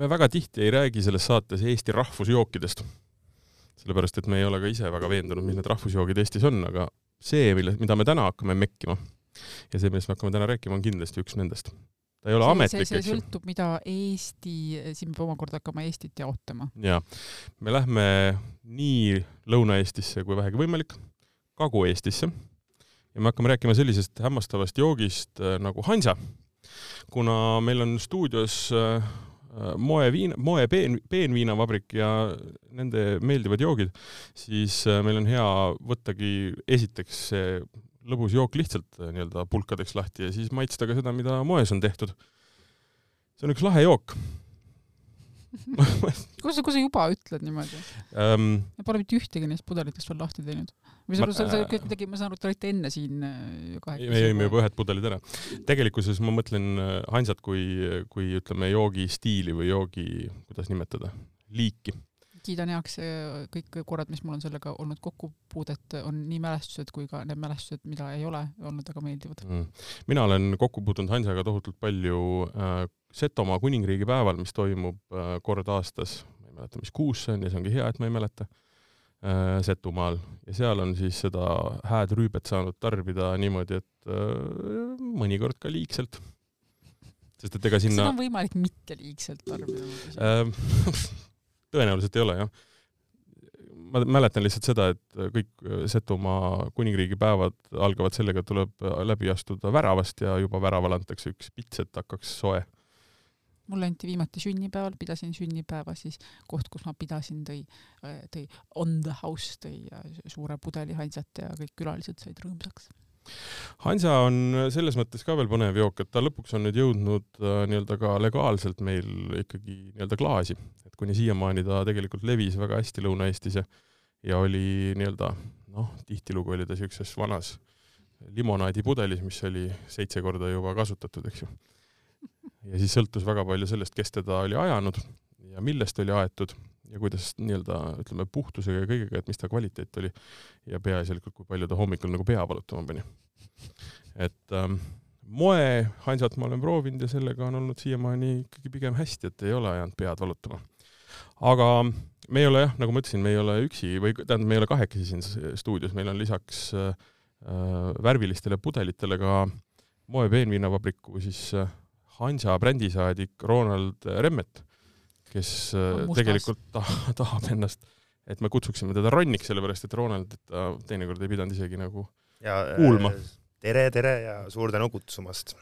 me väga tihti ei räägi selles saates Eesti rahvusjookidest. sellepärast, et me ei ole ka ise väga veendunud, mis need rahvusjoogid Eestis on, aga see, mille, mida me täna hakkame mekkima ja see, millest me hakkame täna rääkima, on kindlasti üks nendest. ta ei ole see, ametlik, see, eks see ju. sõltub, mida Eesti, siin peab omakorda hakkama Eestit jaotama. jaa, me lähme nii Lõuna-Eestisse kui vähegi võimalik, Kagu-Eestisse ja me hakkame rääkima sellisest hämmastavast joogist äh, nagu hansa. kuna meil on stuudios äh, moeviin, moe peen, peenviinavabrik ja nende meeldivad joogid, siis äh, meil on hea võttagi esiteks see lõbus jook lihtsalt äh, nii-öelda pulkadeks lahti ja siis maitsta ka seda, mida moes on tehtud. see on üks lahe jook kus sa, kus sa juba ütled niimoodi? ma pole mitte ühtegi neist pudelitest veel lahti teinud. või sa, sa, sa kõik midagi, ma saan aru, te olite enne siin äh, kahekesi. me jõime juba ühed pudelid ära. tegelikkuses ma mõtlen äh, hansat kui, kui ütleme, joogistiili või joogi, kuidas nimetada, liiki. Kiidan heaks äh, kõik korrad, mis mul on sellega olnud kokkupuudet, on nii mälestused kui ka need mälestused, mida ei ole olnud väga meeldivad. Mm. mina olen kokku puutunud hansaga tohutult palju äh, Setomaa kuningriigi päeval, mis toimub äh, kord aastas, ma ei mäleta, mis kuus see on ja see ongi hea, et ma ei mäleta äh,, Setumaal ja seal on siis seda hääd rüübet saanud tarbida niimoodi, et äh, mõnikord ka liigselt. sest et ega seda sinna on võimalik mitte liigselt tarbida. Tõenäoliselt ei ole jah. ma mäletan lihtsalt seda, et kõik Setomaa kuningriigi päevad algavad sellega, et tuleb läbi astuda väravast ja juba väraval antakse üks pits, et hakkaks soe. mulle anti viimati sünnipäeval, pidasin sünnipäeva, siis koht, kus ma pidasin, tõi, tõi on the house, tõi suure pudeli hansat ja kõik külalised said rõõmsaks. Hansa on selles mõttes ka veel põnev jook, et ta lõpuks on nüüd jõudnud äh, nii-öelda ka legaalselt meil ikkagi nii-öelda klaasi, et kuni siiamaani ta tegelikult levis väga hästi Lõuna-Eestis ja ja oli nii-öelda noh, tihtilugu oli ta siukses vanas limonaadipudelis, mis oli seitse korda juba kasutatud, eks ju. ja siis sõltus väga palju sellest, kes teda oli ajanud ja millest oli aetud ja kuidas nii-öelda ütleme puhtusega ja kõigega, et mis ta kvaliteet oli ja peaasjalikult, kui palju ta hommikul nagu pea valutama pani. et ähm, moehansat ma olen proovinud ja sellega on olnud siiamaani ikkagi pigem hästi, et ei ole ajanud pead valutama. aga me ei ole jah, nagu ma ütlesin, me ei ole üksi või tähendab, me ei ole kahekesi siin stuudios, meil on lisaks äh, äh, värvilistele pudelitele ka moe peenviinavabriku siis äh, Hansa brändisaadik Ronald Remmet, kes äh, On mustas. tegelikult ta, tahab ennast, et me kutsuksime teda Ronniks, sellepärast et Ronald, et ta teinekord ei pidanud isegi nagu ja Kuulma. äh, tere, tere ja suur tänu kutsumast.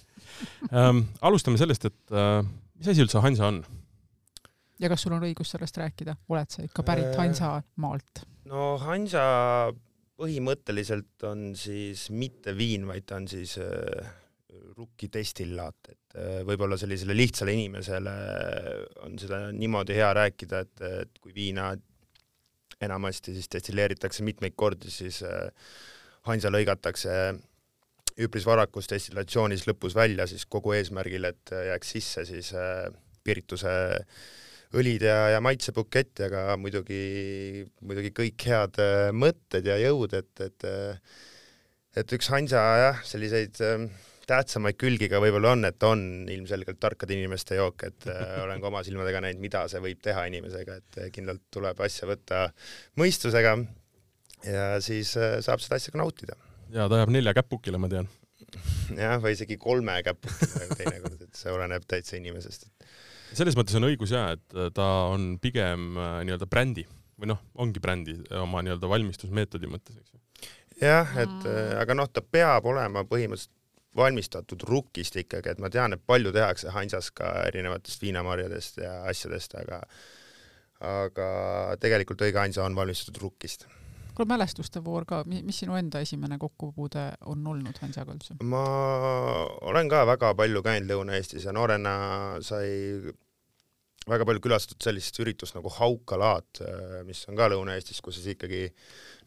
ähm, alustame sellest, et äh, mis asi üldse Hansa on? ja kas sul on õigus sellest rääkida, oled sa ikka pärit Äh. Hansamaalt? no Hansa põhimõtteliselt on siis mitte viin, vaid ta on siis äh, rukkidestillaat, et äh, võib-olla sellisele lihtsale inimesele on seda niimoodi hea rääkida, et, et kui viina enamasti siis destilleeritakse mitmeid kordi, siis äh, Hansa lõigatakse üpris varakus destillatsioonis lõpus välja siis kogu eesmärgil, et jääks sisse siis äh, pirituse õlid ja, ja maitsebukett ja ka muidugi, muidugi kõik head mõtted ja jõud, et, et et üks Hansa jah, selliseid äh, tähtsamaid külgi ka võib-olla on, et on ilmselgelt tarkade inimeste jook, et äh, olen ka oma silmadega näinud, mida see võib teha inimesega, et äh, kindlalt tuleb asja võtta mõistusega ja siis äh, saab seda asja ka nautida. ja ta ajab nelja käpukile, ma tean. jah, või isegi kolme käpuga teinekord, et see oleneb täitsa inimesest. selles mõttes on õigus jaa, et ta on pigem nii-öelda brändi või noh, ongi brändi oma nii-öelda valmistusmeetodi mõttes, eks ju. jah, et aga noh, ta peab olema põhimõtteliselt valmistatud rukist ikkagi, et ma tean, et palju tehakse Hansas ka erinevatest viinamarjadest ja asjadest, aga aga tegelikult õige Hansa on valmistatud rukist. kuule, mälestuste voor ka, mis sinu enda esimene kokkupuude on olnud Hansaga üldse? ma olen ka väga palju käinud Lõuna-Eestis ja noorena sai väga palju külastatud sellist üritust nagu Haukalaat, mis on ka Lõuna-Eestis, kus siis ikkagi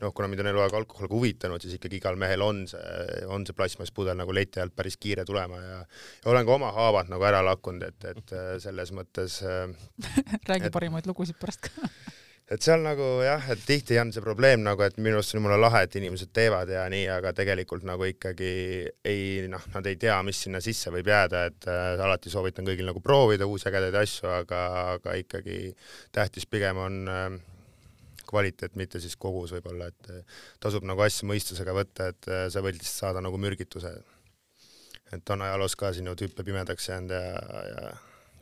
noh, kuna mind on eluaeg alkohol ka huvitanud, siis ikkagi igal mehel on see, on see plastmasspudel nagu leti alt päris kiire tulema ja, ja olen ka oma haavad nagu ära lakkunud, et, et selles mõttes äh, räägi Et- parimaid lugusid pärast ka. et seal nagu jah, et tihti on see probleem nagu, et minu arust on jumala lahe, et inimesed teevad ja nii, aga tegelikult nagu ikkagi ei noh, nad ei tea, mis sinna sisse võib jääda, et äh, alati soovitan kõigil nagu proovida uusi ägedaid asju, aga, aga ikkagi tähtis pigem on äh, kvaliteet, mitte siis kogus võib-olla, et äh, tasub nagu asju mõistusega võtta, et äh, sa võid lihtsalt saada nagu mürgituse. et on ajaloos ka siin ju tüüpe pimedaks jäänud ja, ja,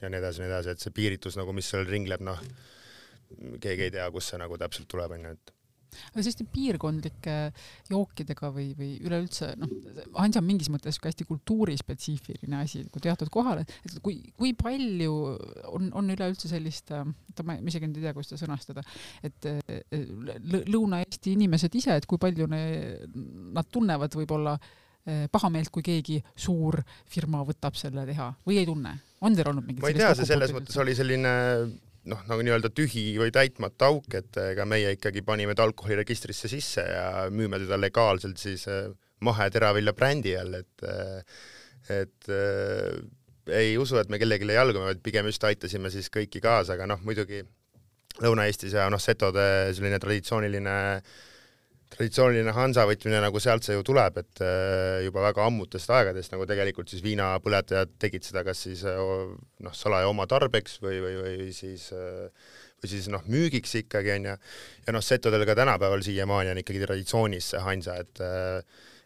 ja nii edasi, nii edasi, et see piiritus nagu, mis seal ringleb, noh keegi ei tea, kust see nagu täpselt tuleb, onju, et aga selliste piirkondlike jookidega või, või üleüldse noh, Hansa on mingis mõttes ka hästi kultuurispetsiifiline asi, kui teatud kohal, et kui, kui palju on, on üleüldse sellist, oota ma isegi nüüd ei tea, kuidas seda sõnastada, et Lõuna-Eesti inimesed ise, et kui palju ne, nad tunnevad võib-olla eh, pahameelt, kui keegi suur firma võtab selle teha või ei tunne? on teil olnud mingit ma ei tea, see selles mõttes oli selline noh, nagu nii-öelda tühi või täitmata auk, et ega meie ikkagi panime ta alkoholiregistrisse sisse ja müüme teda legaalselt siis äh, maheteravilja brändi all, et äh, et äh, ei usu, et me kellelegi jalgume, vaid pigem just aitasime siis kõiki kaasa, aga noh, muidugi Lõuna-Eestis ja noh, setode selline traditsiooniline äh, traditsiooniline Hansa võtmine nagu sealt see ju tuleb, et äh, juba väga ammutest aegadest nagu tegelikult siis viinapõletajad tegid seda kas siis äh, noh, salaja oma tarbeks või, või, või siis äh, või siis noh, müügiks ikkagi onju. ja noh, setodel ka tänapäeval siiamaani on ikkagi traditsioonis see Hansa, et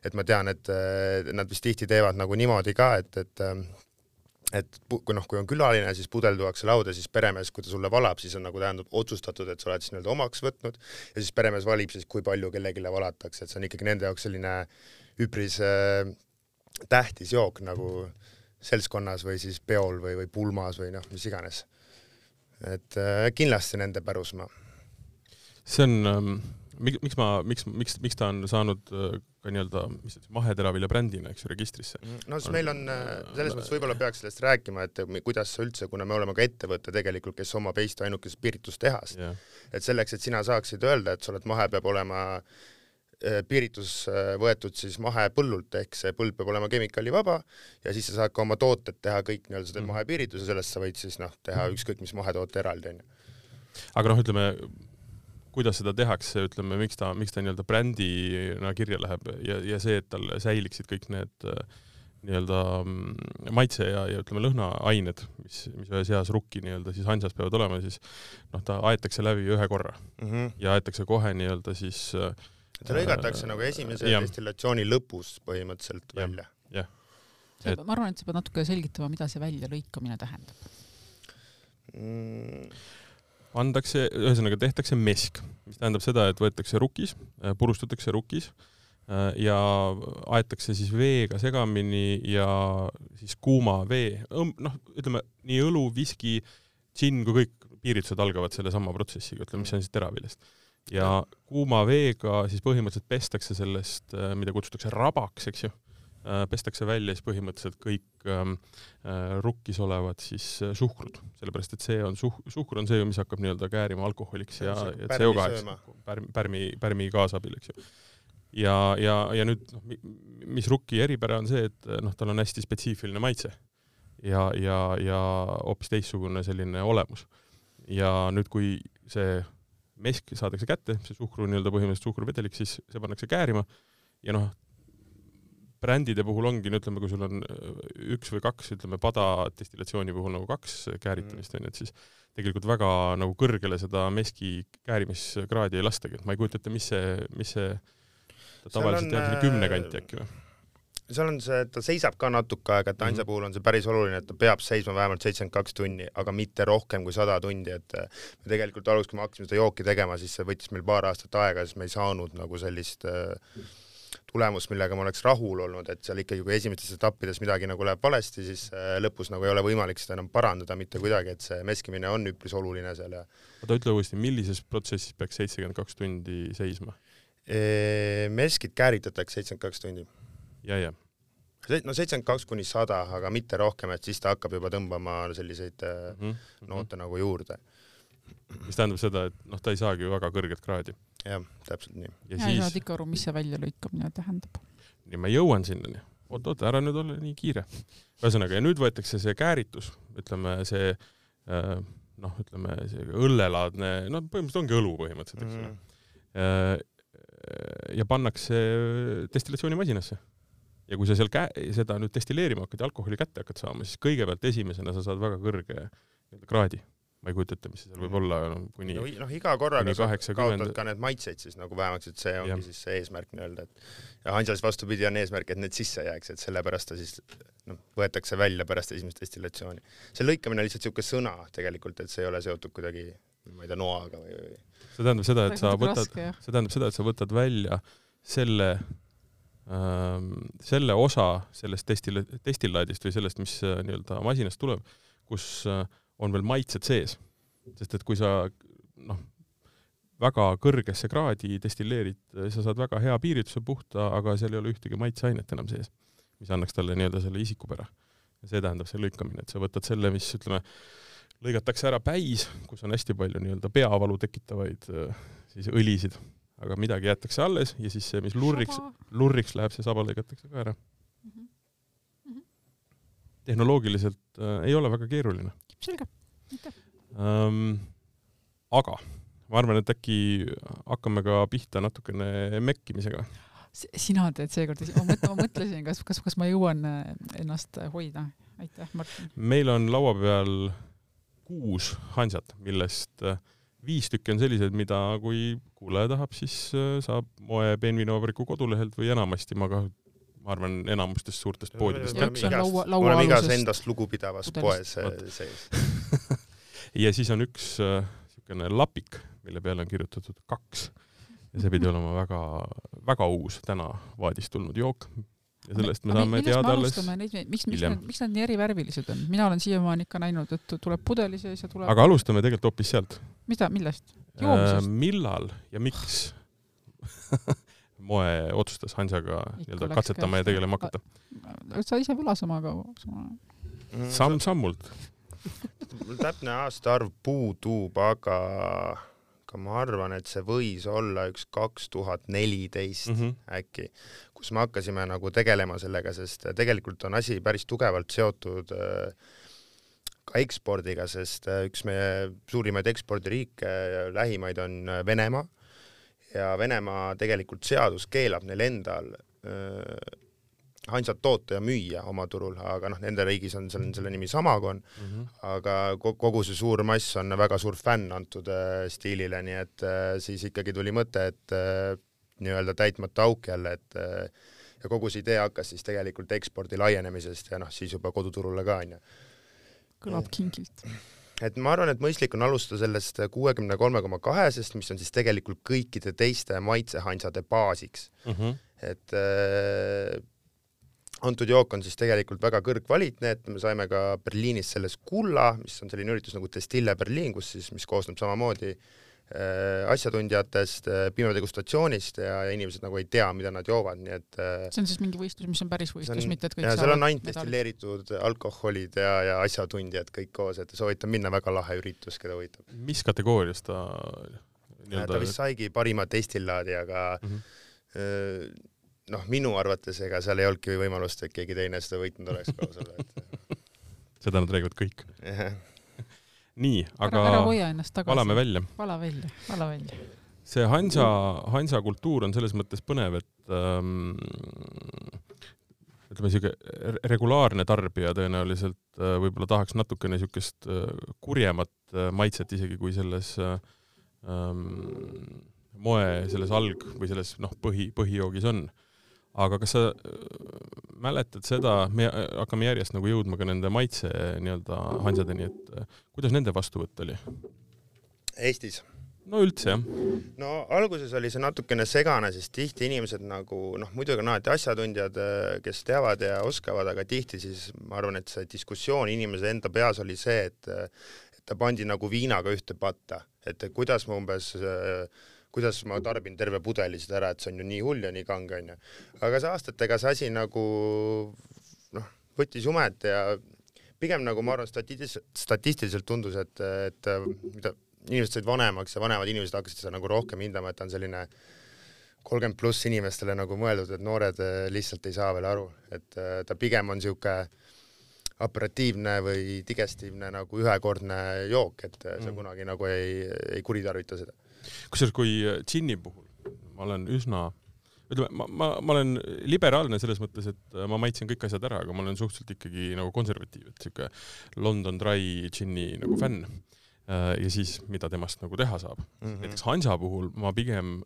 et ma tean, et nad vist tihti teevad nagu niimoodi ka, et, et et kui noh, kui on külaline, siis pudel tuuakse lauda, siis peremees, kui ta sulle valab, siis on nagu tähendab otsustatud, et sa oled siis nii-öelda omaks võtnud ja siis peremees valib siis, kui palju kellelegi valatakse, et see on ikkagi nende jaoks selline üpris äh, tähtis jook nagu seltskonnas või siis peol või, või pulmas või noh, mis iganes. et äh, kindlasti nende pärusmaa. see on ähm miks ma, miks, miks, miks ta on saanud äh, ka nii-öelda, mis see maheteravilja brändina, eks ju, registrisse? Mhm. no siis meil on äh, selles mõttes võib-olla peaks sellest rääkima, et kuidas üldse, kuna me oleme ka ettevõte tegelikult, kes omab Eesti ainukest piiritustehast yeah., et selleks, et sina saaksid öelda, et sa oled mahe, peab olema äh, piiritus võetud siis mahepõllult ehk see põld peab olema kemikaalivaba ja siis sa saad ka oma tooted teha kõik nii-öelda, teed mm. mahepiirituse, sellest sa võid siis noh, teha ükskõik mis mahetoote eraldi onju. aga noh, ütleme kuidas seda tehakse, ütleme, miks ta, miks ta nii-öelda brändina kirja läheb ja, ja see, et tal säiliksid kõik need äh, nii-öelda mm, maitse ja, ja ütleme, lõhnaained, mis, mis ühes heas rukki nii-öelda siis hansas peavad olema, siis noh, ta aetakse läbi ühe korra mm -hmm. ja aetakse kohe nii-öelda siis ta lõigatakse äh, nagu esimese ja. destillatsiooni lõpus põhimõtteliselt ja, välja. jah. Et... ma arvan, et sa pead natuke selgitama, mida see väljalõikamine tähendab mm antakse, ühesõnaga tehtakse mesk, mis tähendab seda, et võetakse rukis, äh, purustatakse rukis äh, ja aetakse siis veega segamini ja siis kuuma vee, noh, ütleme nii õlu, viski, džinn kui kõik piiritused algavad sellesama protsessiga, ütleme, mis on siis teraviljast. ja kuuma veega siis põhimõtteliselt pestakse sellest, äh, mida kutsutakse rabaks, eks ju pestakse välja siis põhimõtteliselt kõik ähm, äh, rukkis olevad siis äh, suhkrud, sellepärast et see on suh-, suhkur on see, mis hakkab nii-öelda käärima alkoholiks ja, ja CO2 pärmi, pärmi, pärmi kaasabil, eks ju. ja, ja, ja nüüd noh, mis rukki eripära on see, et noh, tal on hästi spetsiifiline maitse. Ja, ja, ja hoopis teistsugune selline olemus. ja nüüd, kui see mesk saadakse kätte, see suhkru nii-öelda põhimõtteliselt suhkruvedelik, siis see pannakse käärima. Ja noh, brändide puhul ongi, no ütleme, kui sul on äh, üks või kaks, ütleme pada destillatsiooni puhul nagu kaks kääritamist onju, et siis tegelikult väga nagu kõrgele seda meski käärimiskraadi ei lastagi, et ma ei kujuta ette, mis see, mis see tavaliselt jääb sinna kümne kanti äkki või? seal on see, ta seisab ka natuke aega, et Ansa mm -hmm. puhul on see päris oluline, et ta peab seisma vähemalt seitsekümmend kaks tunni, aga mitte rohkem kui sada tundi, et äh, me tegelikult alguses, kui me hakkasime seda jooki tegema, siis see võttis meil paar aastat aega, siis me ei saanud nagu sellist äh, tulemust, millega ma oleks rahul olnud, et seal ikkagi, kui esimestes etappides midagi nagu läheb valesti, siis äh, lõpus nagu ei ole võimalik seda enam parandada mitte kuidagi, et see meskimine on üpris oluline seal ja. oota, ütle uuesti, millises protsessis peaks seitsekümmend kaks tundi seisma? meskid kääritatakse seitsekümmend kaks tundi. ja, ja. no seitsekümmend kaks kuni sada, aga mitte rohkem, et siis ta hakkab juba tõmbama selliseid mm -hmm. noote nagu juurde. Mis tähendab seda, et noh, ta ei saagi ju väga kõrget kraadi jah, täpselt nii. ja, ja siis... ei saanud ikka aru, mis see väljalõikamine tähendab. ja ma jõuan sinnani. oot-oot, ära nüüd ole nii kiire. ühesõnaga, ja nüüd võetakse see kääritus, ütleme see äh, noh, ütleme see õllelaadne, no põhimõtteliselt ongi õlu põhimõtteliselt, eks ole mm ja pannakse destillatsioonimasinasse. ja kui sa seal kä-, seda nüüd destilleerima hakkad ja alkoholi kätte hakkad saama, siis kõigepealt esimesena sa saad väga kõrge nii-öelda kraadi ma ei kujuta ette, mis see seal võib olla no, kuni no, noh, iga korraga sa kaotad ka need maitsed siis nagu vähemaks, et see ongi ja. siis see eesmärk nii-öelda, et ja Hansas vastupidi on eesmärk, et need sisse jääks, et sellepärast ta siis noh, võetakse välja pärast esimest destillatsiooni. see lõikamine on lihtsalt niisugune sõna tegelikult, et see ei ole seotud kuidagi ma ei tea, noaga või, või see tähendab seda, et sa võtad, see tähendab seda, et sa võtad välja selle ähm, selle osa sellest destil-, destillaadist või sellest, mis äh, nii-öelda masinast tuleb, kus äh, on veel maitsed sees. sest et kui sa noh, väga kõrgesse kraadi destilleerid, sa saad väga hea piirituse puhta, aga seal ei ole ühtegi maitseainet enam sees, mis annaks talle nii-öelda selle isikupära. ja see tähendab see lõikamine, et sa võtad selle, mis ütleme, lõigatakse ära päis, kus on hästi palju nii-öelda peavalu tekitavaid siis õlisid, aga midagi jäetakse alles ja siis see, mis lurriks, lurriks läheb, see saba lõigatakse ka ära mm. -hmm. tehnoloogiliselt äh, ei ole väga keeruline selge, aitäh um,. aga ma arvan, et äkki hakkame ka pihta natukene mekkimisega. sina teed seekord, ma mõtlen, ma mõtlesin, kas, kas, kas ma jõuan äh, ennast hoida. aitäh, Martin. meil on laua peal kuus hansat, millest äh, viis tükki on sellised, mida kui kuulaja tahab, siis äh, saab moe peenviinavabriku kodulehelt või enamasti ma ka ma arvan, enamustest suurtest poodidest. oleme igas endast lugupidavas poes sees ja siis on üks niisugune äh, lapik, mille peale on kirjutatud kaks ja see pidi olema väga, väga uus, täna vaadist tulnud jook. ja sellest me saame teada alles miks, miks nad, miks nad nii erivärvilised on? mina olen siiamaani ikka näinud, et tuleb pudeli sees ja tuleb aga alustame tegelikult hoopis sealt. mida, millest? joomisest äh,? millal ja miks moe otsustas Hansaga nii-öelda katsetama ja tegelema hakata? sa ise võla sama kaua. samm-sammult. mul täpne aastaarv puudub, aga, aga ma arvan, et see võis olla üks kaks tuhat neliteist mhm. äkki, kus me hakkasime nagu tegelema sellega, sest tegelikult on asi päris tugevalt seotud äh, ka ekspordiga, sest äh, üks meie suurimaid ekspordiriike, lähimaid on äh, Venemaa ja Venemaa tegelikult seadus keelab neil endal äh, hansat toota ja müüa oma turul, aga noh, nende riigis on selle, selle nimi Samagon mm, -hmm. aga kogu see suur mass on väga suur fänn antud äh, stiilile, nii et äh, siis ikkagi tuli mõte, et äh, nii-öelda täitmata auk jälle, et äh, ja kogu see idee hakkas siis tegelikult ekspordi laienemisest ja noh, siis juba koduturule ka onju. kõlab kingilt et ma arvan, et mõistlik on alustada sellest kuuekümne kolme koma kahesest, mis on siis tegelikult kõikide teiste maitsehansade baasiks mm. -hmm. et äh, antud jook on siis tegelikult väga kõrgkvaliteetne, me saime ka Berliinis sellest kulla, mis on selline üritus nagu Destille Berliin, kus siis, mis koosneb samamoodi Äh, asjatundjatest, äh, piimadegustatsioonist ja, ja inimesed nagu ei tea, mida nad joovad, nii et äh, see on siis mingi võistlus, mis on päris võistlus, mitte et kõik ja seal on ainult destilleeritud alkoholid ja, ja asjatundjad kõik koos, et soovitan minna, väga lahe üritus, keda huvitab. mis kategoorias ta nii-öelda ta vist saigi parima destillaadi, aga mm -hmm. noh, minu arvates ega seal ei olnudki võimalust, et keegi teine seda võitnud oleks ka ausalt öelda seda nad räägivad kõik nii, aga ära, ära hoia ennast tagasi. valame välja. vala välja, vala välja. see Hansa, Hansa kultuur on selles mõttes põnev, et ähm, ütleme, siuke regulaarne tarbija tõenäoliselt äh, võib-olla tahaks natukene siukest äh, kurjemat äh, maitset isegi kui selles äh, ähm, moe selles alg- või selles noh, põhi, põhijoogis on aga kas sa äh, mäletad seda, me äh, hakkame järjest nagu jõudma ka nende maitse nii-öelda hansadeni, et äh, kuidas nende vastuvõtt oli? Eestis? no üldse jah. no alguses oli see natukene segane, sest tihti inimesed nagu noh, muidugi on alati asjatundjad, kes teavad ja oskavad, aga tihti siis ma arvan, et see diskussioon inimese enda peas oli see, et et ta pandi nagu viinaga ühte patta, et kuidas ma umbes äh, kuidas ma tarbin terve pudeli seda ära, et see on ju nii hull ja nii kange onju. aga see aastatega see asi nagu noh, võttis jumet ja pigem nagu ma arvan, statistiliselt, statistiliselt tundus, et, et mida inimesed said vanemaks ja vanemad inimesed hakkasid seda nagu rohkem hindama, et ta on selline kolmkümmend pluss inimestele nagu mõeldud, et noored lihtsalt ei saa veel aru, et ta pigem on sihuke aperatiivne või digestiivne nagu ühekordne jook, et sa Mm. kunagi nagu ei, ei kuritarvita seda. Kusjuures kui džinni puhul ma olen üsna ütleme, ma, ma, ma olen liberaalne selles mõttes, et ma maitsen kõik asjad ära, aga ma olen suhteliselt ikkagi nagu konservatiiv, et siuke London Dry džinni nagu fänn. ja siis, mida temast nagu teha saab mm. -hmm. näiteks Hansa puhul ma pigem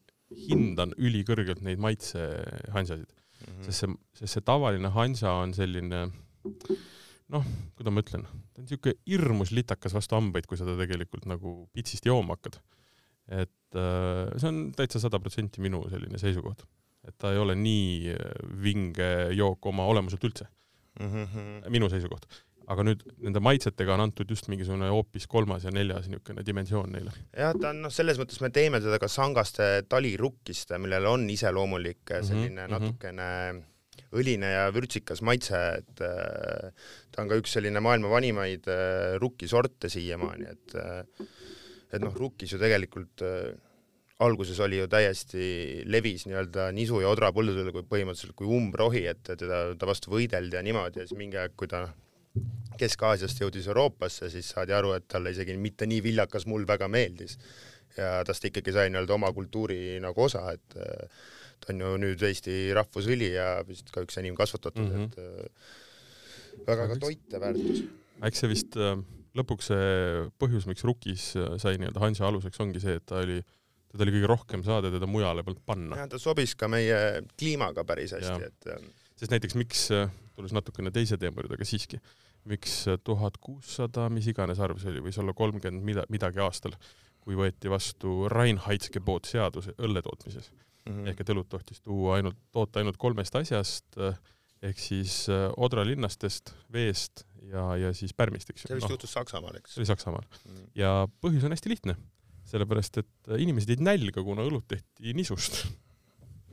hindan ülikõrgelt neid maitsehansasid mm, Mhm. -hmm. sest see, sest see tavaline Hansa on selline noh, kuidas ma ütlen, ta on siuke hirmus litakas vastu hambaid, kui sa ta tegelikult nagu pitsist jooma hakkad. Et äh, see on täitsa sada protsenti minu selline seisukoht, et ta ei ole nii äh, vinge jook oma olemuselt üldse, Mhm. minu seisukoht. aga nüüd nende maitsetega on antud just mingisugune hoopis kolmas ja neljas niisugune dimensioon neile. jah, ta on noh, selles mõttes me teeme teda ka sangaste talirukkist, millel on iseloomulik Mhm, selline mhm. natukene õline ja vürtsikas maitse, et äh, ta on ka üks selline maailma vanimaid äh, rukkisorte siiamaani, et äh, et noh, rukkis ju tegelikult äh, alguses oli ju täiesti levis nii-öelda nisu ja odra põldudel kui põhimõtteliselt kui umbrohi, et teda, ta vastu võideldi ja niimoodi ja siis mingi aeg, kui ta noh, Kesk-Aasiast jõudis Euroopasse, siis saadi aru, et talle isegi mitte nii viljakas muld väga meeldis. ja tast ikkagi sai nii-öelda oma kultuuri nagu osa, et äh, ta on ju nüüd Eesti rahvusõli ja vist ka üks enim kasvatatud mm. -hmm. et äh, väga ka toiteväärtus. eks see vist äh, lõpuks see põhjus, miks Rukis äh, sai nii-öelda Hansa aluseks, ongi see, et ta oli, teda oli kõige rohkem saada teda mujale polnud panna. jah, ta sobis ka meie kliimaga päris hästi, et äh, sest näiteks miks, tulles natukene teise teema juurde, aga siiski, miks tuhat kuussada, mis iganes arv see oli, võis olla kolmkümmend mida, midagi aastal, kui võeti vastu Reinheitsgebot seadus õlle tootmises mm -hmm. ehk et õlut tohtis tuua ainult, toota ainult kolmest asjast ehk siis äh, odralinnastest, veest ja, ja siis pärmist, eks see ju. vist noh, juhtus Saksamaal, eks see oli Saksamaal mm. ja põhjus on hästi lihtne, sellepärast et äh, inimesed jäid nälga, kuna õlut tehti nisust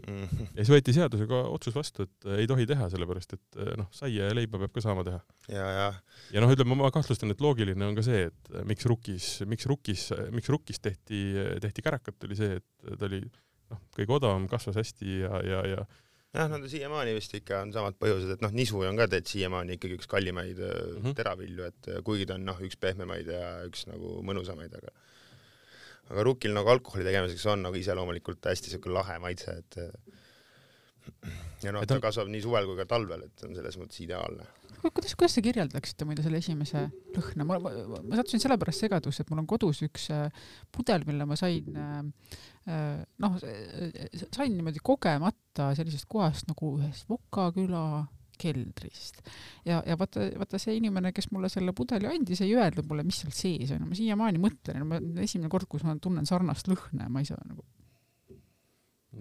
-hmm. ja siis võeti seadusega otsus vastu, et äh, ei tohi teha, sellepärast et noh, saia ja leiba peab ka saama teha. ja, ja ja noh, ütleme, ma kahtlustan, et loogiline on ka see, et miks Rukis, miks Rukis, miks Rukis tehti, tehti kärakat, oli see, et ta oli noh, kõige odavam, kasvas hästi ja, ja, ja jah, ta siiamaani vist ikka on samad põhjused, et noh, nisu on ka tegelikult siiamaani ikkagi üks kallimaid mm. -hmm. teravilju, et kuigi ta on noh, üks pehmemaid ja üks nagu mõnusamaid, aga aga rukil nagu alkoholi tegemiseks on nagu iseloomulikult hästi siuke lahe maitse, et ja noh, ta on- kasvab nii suvel kui ka talvel, et on selles mõttes ideaalne. Kuidas, kuidas te kirjeldaksite muide selle esimese lõhna, ma, ma, ma sattusin sellepärast segadusse, et mul on kodus üks äh, pudel, mille ma sain äh, äh, noh, sain niimoodi kogemata sellisest kohast nagu ühest Voka küla keldrist. Ja, ja vaata, vaata see inimene, kes mulle selle pudeli andis, ei öelnud mulle, mis seal sees on, ma siiamaani mõtlen, ma esimene kord, kus ma tunnen sarnast lõhna ja ma ei saa nagu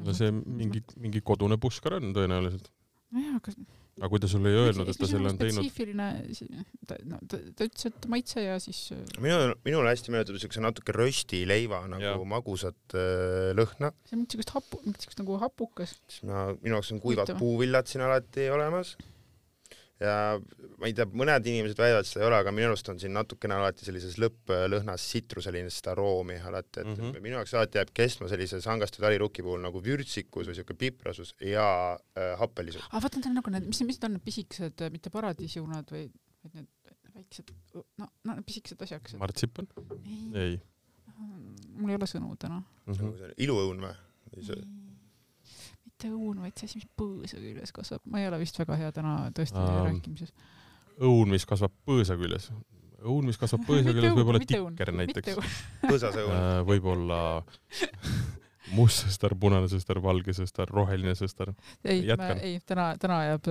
no see mingi, mingi kodune puškar on tõenäoliselt. nojah, aga aga kui ta sulle ei öelnud, et ta selle on teinud, spetsiifiline, ta, no ta, ta ütles, et maitse ja siis äh, minul, minule hästi meenutab siukse natuke röstileiva nagu ja. magusat äh, lõhna, see on mingit siukest hapu, mingit siukest nagu hapukas. siis ma, minu jaoks on kuivad Huvitav. puuvillad siin alati olemas. Ja ma ei tea, mõned inimesed väidavad, seda ei ole, aga minu arust on siin natukene alati sellises lõpplõhnas sitruselist aroomi alati, et mm. -hmm. minu jaoks alati jääb kestma sellise sangaste taliruki puhul nagu vürtsikus või siuke piprasus ja äh, happelisus. aga vaata, need on nagu need, mis, mis need on need pisikesed, mitte paradiisiunad, vaid need väiksed, no, no need pisikesed asjakesed. martsipan? ei, ei mul ei ole sõnu täna. mm. -hmm. iluõun või? Mitte õun, vaid see asi, mis põõsa küljes kasvab. ma ei ole vist väga hea täna tõesti Aa. rääkimises. õun, mis kasvab põõsa küljes. õun, mis kasvab põõsa küljes, võib olla tikker näiteks. põõsas õun. Äh, võib-olla must sõstar, punane sõstar, valge sõstar, roheline sõstar. ei, Jätkan. ei, täna, täna jääb,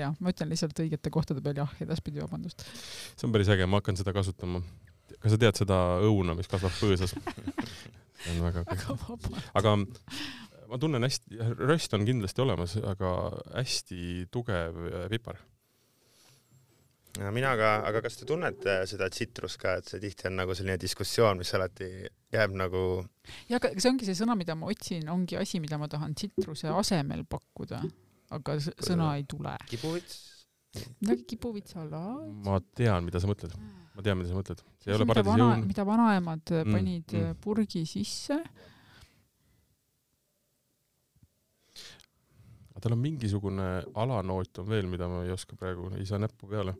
jah, ma ütlen lihtsalt õigete kohtade peal jah, edaspidi vabandust. see on päris äge, ma hakkan seda kasutama. kas sa tead seda õuna, mis kasvab põõsas? see on väga aga vabandust. aga ma tunnen hästi, röst on kindlasti olemas, aga hästi tugev äh, pipar. ja mina ka, aga kas te tunnete seda tsitrust ka, et see tihti on nagu selline diskussioon, mis alati jääb nagu ja aga see ongi see sõna, mida ma otsin, ongi asi, mida ma tahan tsitruse asemel pakkuda, aga sõna ei tule. kibuvits? midagi kibuvitsalaat. ma tean, mida sa mõtled, ma tean, mida sa mõtled. see ei ole mida paradiisi õun. mida vanaemad Mm, mm, panid mm. mm. purgi sisse. Tal on mingisugune alanoot on veel, mida ma ei oska praegu, ei saa näppu peale.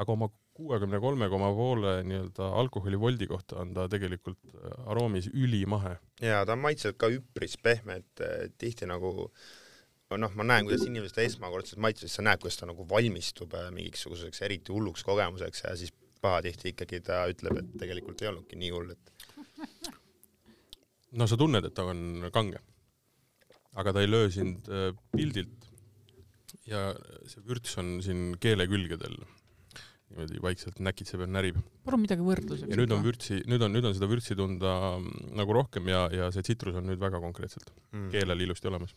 aga oma kuuekümne kolme koma poole nii-öelda alkoholivoldi kohta on ta tegelikult äh, aroomis ülimahe. ja ta on maitselt ka üpris pehme, et tihti nagu noh, ma näen, kuidas inimesed esmakordselt maitses, sa näed, kuidas ta nagu valmistub mingisuguseks eriti hulluks kogemuseks ja siis pahatihti ikkagi ta ütleb, et tegelikult ei olnudki nii hull, et no sa tunned, et ta on kange. Aga ta ei löö sind pildilt ja see vürts on siin keele külgedel niimoodi vaikselt näkitseb ja närib. palun midagi võrdluseks. ja nüüd on vürtsi, nüüd on, nüüd on seda vürtsi tunda mm, nagu rohkem ja, ja see tsitrus on nüüd väga konkreetselt mm. keelel ilusti olemas.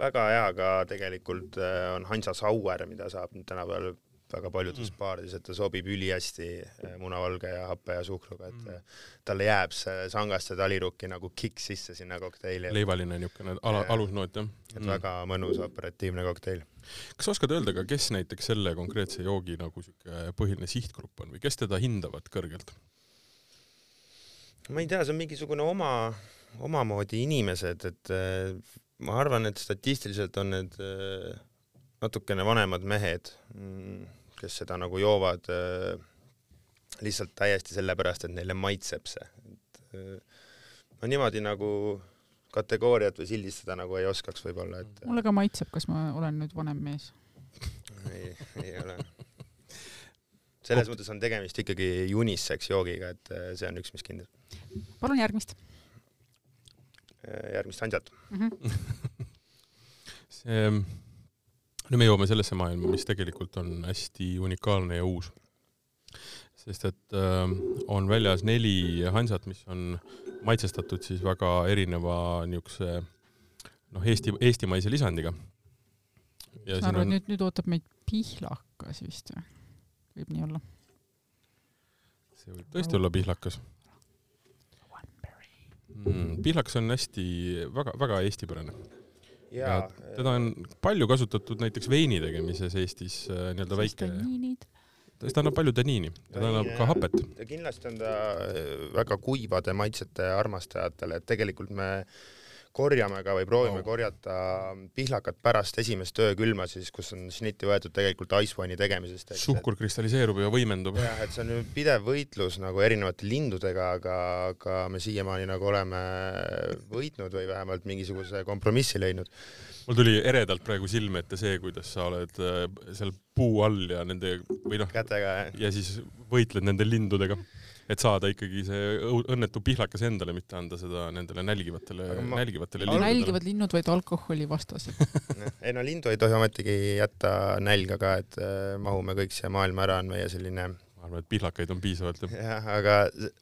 väga hea ka tegelikult äh, on Hansa Sauer, mida saab nüüd tänapäeval väga paljudes mm. baarides, et ta sobib ülihästi äh, munavalge ja happe ja suhkruga, et mm. Äh, talle jääb see sangaste talirukki nagu kikk sisse sinna kokteili. leivaline niisugune ala, alusnoot jah. et mm. väga mõnus operatiivne kokteil. kas oskad öelda ka, kes näiteks selle konkreetse joogi nagu siuke põhiline sihtgrupp on või kes teda hindavad kõrgelt? ma ei tea, see on mingisugune oma, omamoodi inimesed, et ma arvan, et statistiliselt on need natukene vanemad mehed mm, kes seda nagu joovad äh, lihtsalt täiesti sellepärast, et neile maitseb see. et äh, ma niimoodi nagu kategooriat või sildistada nagu ei oskaks võib-olla, et mulle ka maitseb, kas ma olen nüüd vanem mees? ei, ei ole. selles mõttes on tegemist ikkagi unisex joogiga, et äh, see on üks, mis kindel. palun järgmist. järgmist Hansat mm. -hmm. see nüüd me jõuame sellesse maailma, mis tegelikult on hästi unikaalne ja uus. sest et äh, on väljas neli hansat, mis on maitsestatud siis väga erineva niisuguse noh, Eesti, eestimaise lisandiga. ma arvan, et nüüd, nüüd ootab meid pihlakas vist või? võib nii olla? see võib tõesti olla pihlakas mm,. pihlakas on hästi väga, väga eestipärane ja teda on palju kasutatud näiteks veini tegemises Eestis äh, nii-öelda väike. ta annab palju taniini, ta annab ka hapet. kindlasti on ta äh, väga kuivade maitsete armastajatele, et tegelikult me korjame ka või proovime oh. korjata pihlakat pärast esimest öökülma siis, kus on šnitti võetud tegelikult icewine'i tegemisest. suhkur kristalliseerub ja võimendub. jah, et see on pidev võitlus nagu erinevate lindudega, aga, aga me siiamaani nagu oleme võitnud või vähemalt mingisuguse kompromissi leidnud mul tuli eredalt praegu silme ette see, kuidas sa oled äh, seal puu all ja nende või noh, ja siis võitled nende lindudega et saada ikkagi see õnnetu pihlakas endale, mitte anda seda nendele nälgivatele ma..., nälgivatele linnudele. nälgivad linnud, vaid alkoholivastased ei no lindu ei tohi ometigi jätta nälga ka, et äh, mahume kõik siia maailma ära, on meie selline ma arvan, et pihlakaid on piisavalt. jah, aga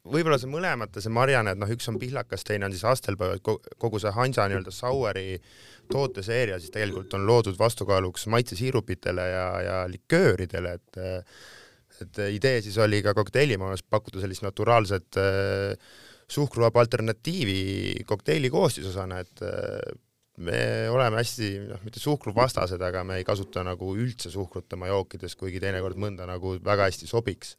võib-olla see mõlemate, see marjane, et noh, üks on pihlakas, teine on siis Astelpäev, kogu see Hansa nii-öelda Saueri tooteseeria siis tegelikult on loodud vastukaaluks maitsesiirupitele ja, ja likööridele, et äh, et idee siis oli ka kokteilimaailmas pakkuda sellist naturaalset äh, suhkruvaba alternatiivi kokteili koostisosana, et äh, me oleme hästi, noh, mitte suhkruvastased, aga me ei kasuta nagu üldse suhkrut oma jookides, kuigi teinekord mõnda nagu väga hästi sobiks.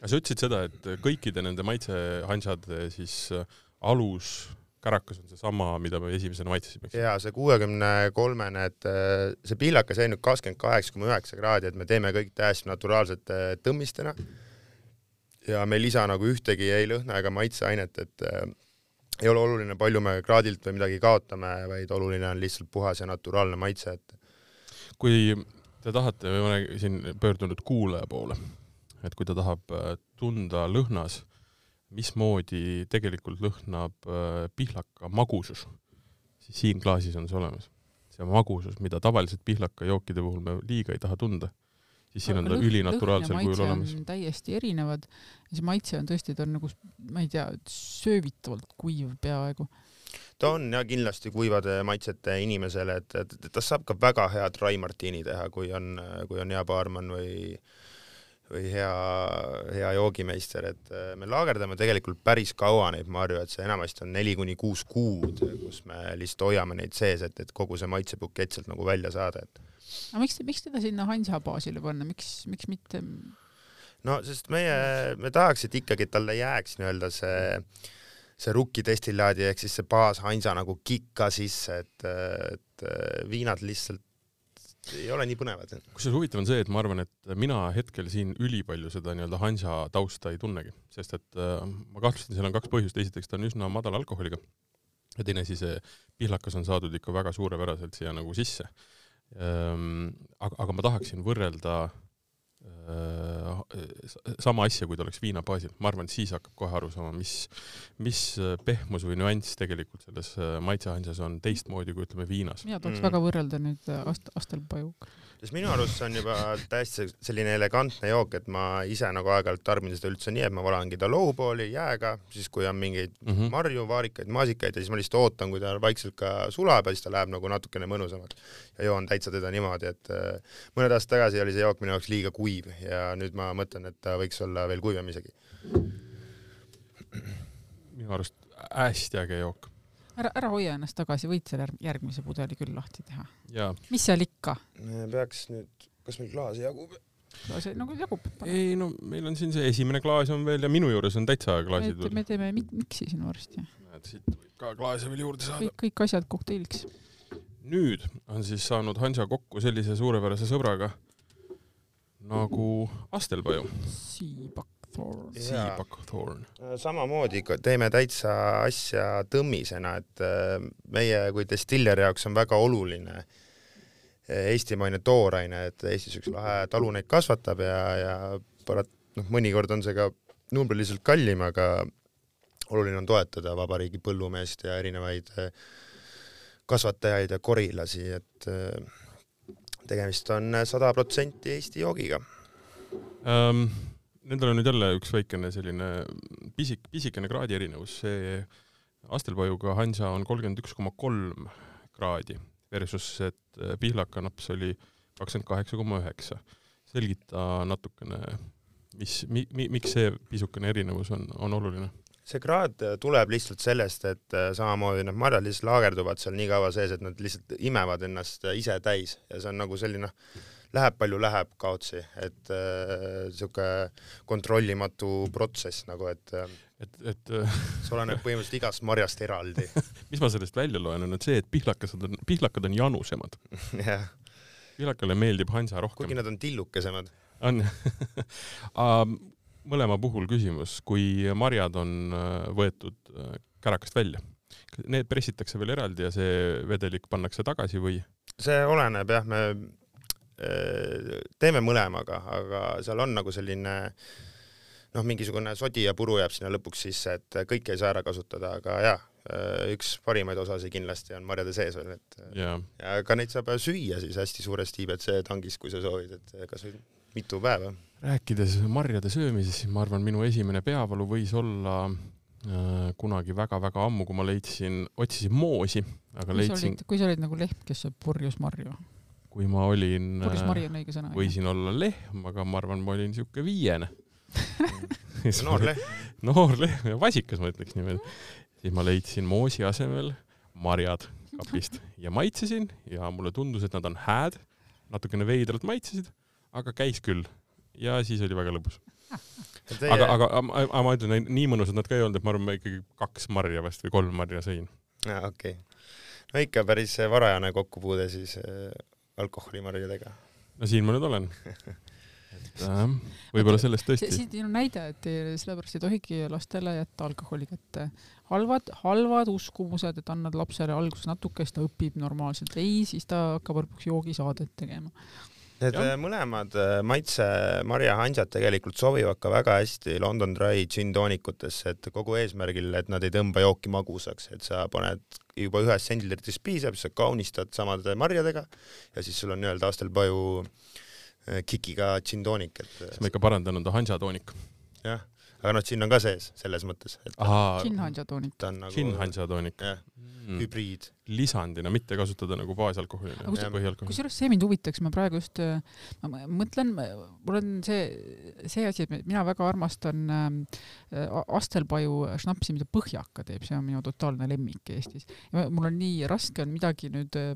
sa ütlesid seda, et kõikide nende maitsehansade siis äh, alus Karakas on seesama, mida me esimesena maitsesime, jaa, see kuuekümne kolmene, et äh, see piilakas jäi nüüd kakskümmend kaheksa koma üheksa kraadi, et me teeme kõik täiesti naturaalsete tõmmistena. Ja me ei lisa nagu ühtegi ei lõhna ega maitseainet, et äh, ei ole oluline, palju me kraadilt või midagi kaotame, vaid oluline on lihtsalt puhas ja naturaalne maitse, et kui te tahate, ma olen siin pöördunud kuulaja poole, et kui ta tahab äh, tunda lõhnas mismoodi tegelikult lõhnab äh, pihlaka magusus, siis siin klaasis on see olemas. see magusus, mida tavaliselt pihlakajookide puhul me liiga ei taha tunda, siis siin on ta ülinaturaalsel kujul olemas. täiesti erinevad ja see maitse on tõesti, ta on nagu, ma ei tea, söövitavalt kuiv peaaegu ta on ja kindlasti kuivade maitsete inimesele, et, et, et tast saab ka väga head Rai Martini teha, kui on, kui on hea baarman või või hea, hea joogimeister, et äh, me laagerdame tegelikult päris kaua neid marju, et see enamasti on neli kuni kuus kuud, kus me lihtsalt hoiame neid sees, et, et kogu see maitsebukett sealt nagu välja saada, et. aga miks, miks teda sinna Hansa baasile panna, miks, miks mitte? no sest meie, me tahaks, et ikkagi talle jääks nii-öelda see see rukki destillaadi ehk siis see baas Hansa nagu kikka sisse, et, et viinad lihtsalt ei ole nii põnevad. kusjuures huvitav on see, et ma arvan, et mina hetkel siin ülipalju seda nii-öelda Hansa tausta ei tunnegi, sest et äh, ma kahtlustan, seal on kaks põhjust, esiteks ta on üsna madala alkoholiga ja teine asi, see pihlakas on saadud ikka väga suurepäraselt siia nagu sisse ähm,. aga, aga ma tahaksin võrrelda Äh, sama asja, kui ta oleks viina baasil, ma arvan, et siis hakkab kohe aru saama, mis, mis äh, pehmus või nüanss tegelikult selles äh, maitsehansas on teistmoodi kui ütleme viinas. mina tahaks mm. väga võrrelda nüüd ast-, Astelpajuga sest minu arust see on juba täiesti selline elegantne jook, et ma ise nagu aeg-ajalt tarbin seda üldse nii, et ma valangi ta lõupooli jääga, siis kui on mingeid mm -hmm. marju, vaarikaid, maasikaid ja siis ma lihtsalt ootan, kui ta vaikselt ka sulab ja siis ta läheb nagu natukene mõnusamaks. ja joon täitsa teda niimoodi, et äh, mõned aastad tagasi oli see jook minu jaoks liiga kuiv ja nüüd ma mõtlen, et ta võiks olla veel kuivam isegi. minu arust hästi äge jook ära, ära hoia ennast tagasi, võid selle järgmise pudeli küll lahti teha. mis seal ikka? peaks nüüd, kas meil klaasi jagub? klaas nagu jagub. ei no meil on siin see esimene klaas on veel ja minu juures on täitsa klaasid veel. me teeme mik miksi siin varsti. näed, siit võib ka klaase veel juurde saada. kõik, kõik asjad kokteiliks. nüüd on siis saanud Hansa kokku sellise suurepärase sõbraga nagu Astelpaju. Siibak Seabuckthorn. Äh, samamoodi teeme täitsa asja tõmmisena, et äh, meie kui destilleri jaoks on väga oluline äh, eestimaine tooraine, et Eestis üks lahe talu neid kasvatab ja, ja parat-, noh, mõnikord on see ka numbriliselt kallim, aga oluline on toetada vabariigi põllumeest ja erinevaid kasvatajaid ja korilasi, et tegemist on sada protsenti Eesti joogiga um Nendel on nüüd jälle üks väikene selline pisik, pisikene kraadi erinevus, see Astelpajuga Hansa on kolmkümmend üks koma kolm kraadi versus et äh, Pihlaka naps oli kakskümmend kaheksa koma üheksa. selgita natukene, mis mi,, mi, miks see pisukene erinevus on, on oluline? see kraad tuleb lihtsalt sellest, et äh, samamoodi need marjad lihtsalt laagerduvad seal nii kaua sees, et nad lihtsalt imevad ennast ise täis ja see on nagu selline noh, läheb palju läheb kaotsi, et äh, sihuke kontrollimatu protsess nagu, et äh, et, et äh, see oleneb põhimõtteliselt igast marjast eraldi mis ma sellest välja loen, on, see, et pihlakad on, pihlakad on janusemad jah. pihlakale meeldib hansa rohkem. kuigi nad on tillukesemad. on mõlema puhul küsimus, kui marjad on äh, võetud äh, kärakast välja, need pressitakse veel eraldi ja see vedelik pannakse tagasi või? see oleneb jah, me teeme mõlemaga, aga seal on nagu selline noh, mingisugune sodi ja puru jääb sinna lõpuks sisse, et kõike ei saa ära kasutada, aga jaa, üks parimaid osasid kindlasti on marjade sees veel, et ja. ja ka neid saab süüa siis hästi suures IBC tangis, kui sa soovid, et kasvõi mitu päeva. rääkides marjade söömisest, siis ma arvan, minu esimene peavalu võis olla äh, kunagi väga-väga ammu, kui ma leidsin, otsisin moosi, aga kui leidsin. kui sa olid nagu lehm, kes sööb purjus marju kui ma olin, sõna. võisin olla lehm, aga ma arvan, ma olin siuke viiene noor lehm. noor lehm ja vasikas, ma ütleks niimoodi. siis ma leidsin moosi asemel marjad kapist ja maitsesin ja mulle tundus, et nad on hääd, natukene veidralt maitsesid, aga käis küll ja siis oli väga lõbus. Teie... aga, aga, aga ma ütlen, nii mõnusad nad ka ei olnud, et ma arvan, ma ikkagi kaks marja vast või kolm marja sõin. aa, okei okay. no ikka päris varajane kokkupuude siis äh, alkoholimarjadega? no siin ma nüüd olen et äh, võib-olla sellest tõesti. siin on näide, et sellepärast ei tohigi lastele jätta alkoholi kätte. halvad, halvad uskumused, et annad lapsele alguses natuke, siis ta õpib normaalselt. ei, siis ta hakkab lõpuks joogisaadet tegema Need ja. Äh, mõlemad äh, maitse marjahansad tegelikult sobivad ka väga hästi London Dry gin toonikutesse, et kogu eesmärgil, et nad ei tõmba jooki magusaks, et sa paned juba ühest sendilitrist piisab, sa kaunistad samade marjadega ja siis sul on nii-öelda Astelpaju äh, kikiga gin toonik, et. siis ma ikka parandan, on ta hansa toonik. jah aga noh, džinn on ka sees selles mõttes, et džinn-hanja toonik. ta on nagu džinn-hanja toonik. jah mm., hübriid. lisandina, mitte kasutada nagu baasalkoholina kus,. kusjuures see mind huvitaks, ma praegu just, äh, ma mõtlen, mul on see, see asi, et mina väga armastan äh, Astelpaju šnapsi, mida Põhjaka teeb, see on minu totaalne lemmik Eestis. mul on nii raske on midagi nüüd äh,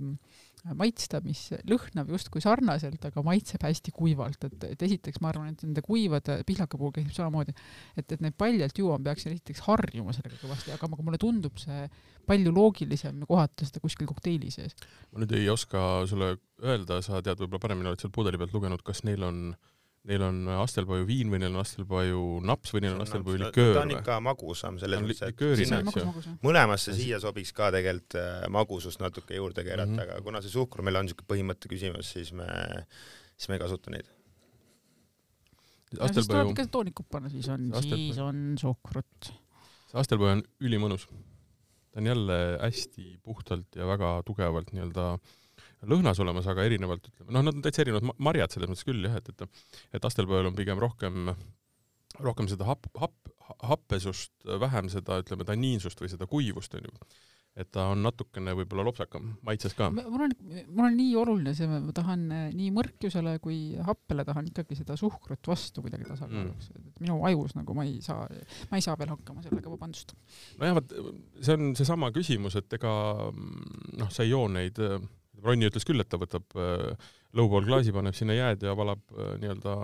maitsta, mis lõhnab justkui sarnaselt, aga maitseb hästi kuivalt, et, et esiteks ma arvan, et nende kuivade pihlaka puhul käib samamoodi, et, et neid paljalt juua peaks esiteks harjuma sellega kõvasti, aga mulle tundub see palju loogilisem kohata seda kuskil kokteili sees. ma nüüd ei oska sulle öelda, sa tead võib-olla paremini, oled seal pudeli pealt lugenud, kas neil on äh, neil on Astelpaju viin või neil on Astelpaju naps või neil on Astelpaju liköör? ta on ikka magusam selles mõttes, et mõlemasse siia sobiks ka tegelikult äh, magusust natuke juurde keerata mm, -hmm. aga kuna see suhkur meil on niisugune põhimõtte küsimus, siis me, siis me ei kasuta neid. Astelpaju... tuleb ikka toonikut panna, siis on, siis on suhkrut. see Astelpaju on ülimõnus. ta on jälle hästi puhtalt ja väga tugevalt nii-öelda äh, lõhnas olemas, aga erinevalt ütleme, noh, nad on täitsa erinevad marjad selles mõttes küll jah, et, et et Astelpõel on pigem rohkem, rohkem seda happ, happ, happesust, vähem seda, ütleme, tanniinsust või seda kuivust, onju. et ta on natukene võib-olla lopsakam maitses ka. mul on, mul on nii oluline see, ma tahan nii mõrkjusele kui happele tahan ikkagi seda suhkrut vastu kuidagi tasakaaluks mm., et minu ajus nagu ma ei saa, ma ei saa veel hakkama sellega, vabandust. nojah, vot see on seesama küsimus, et ega noh, sa ei joo neid Ronni ütles küll, et ta võtab äh, lõupool klaasi, paneb sinna jääd ja valab äh, nii-öelda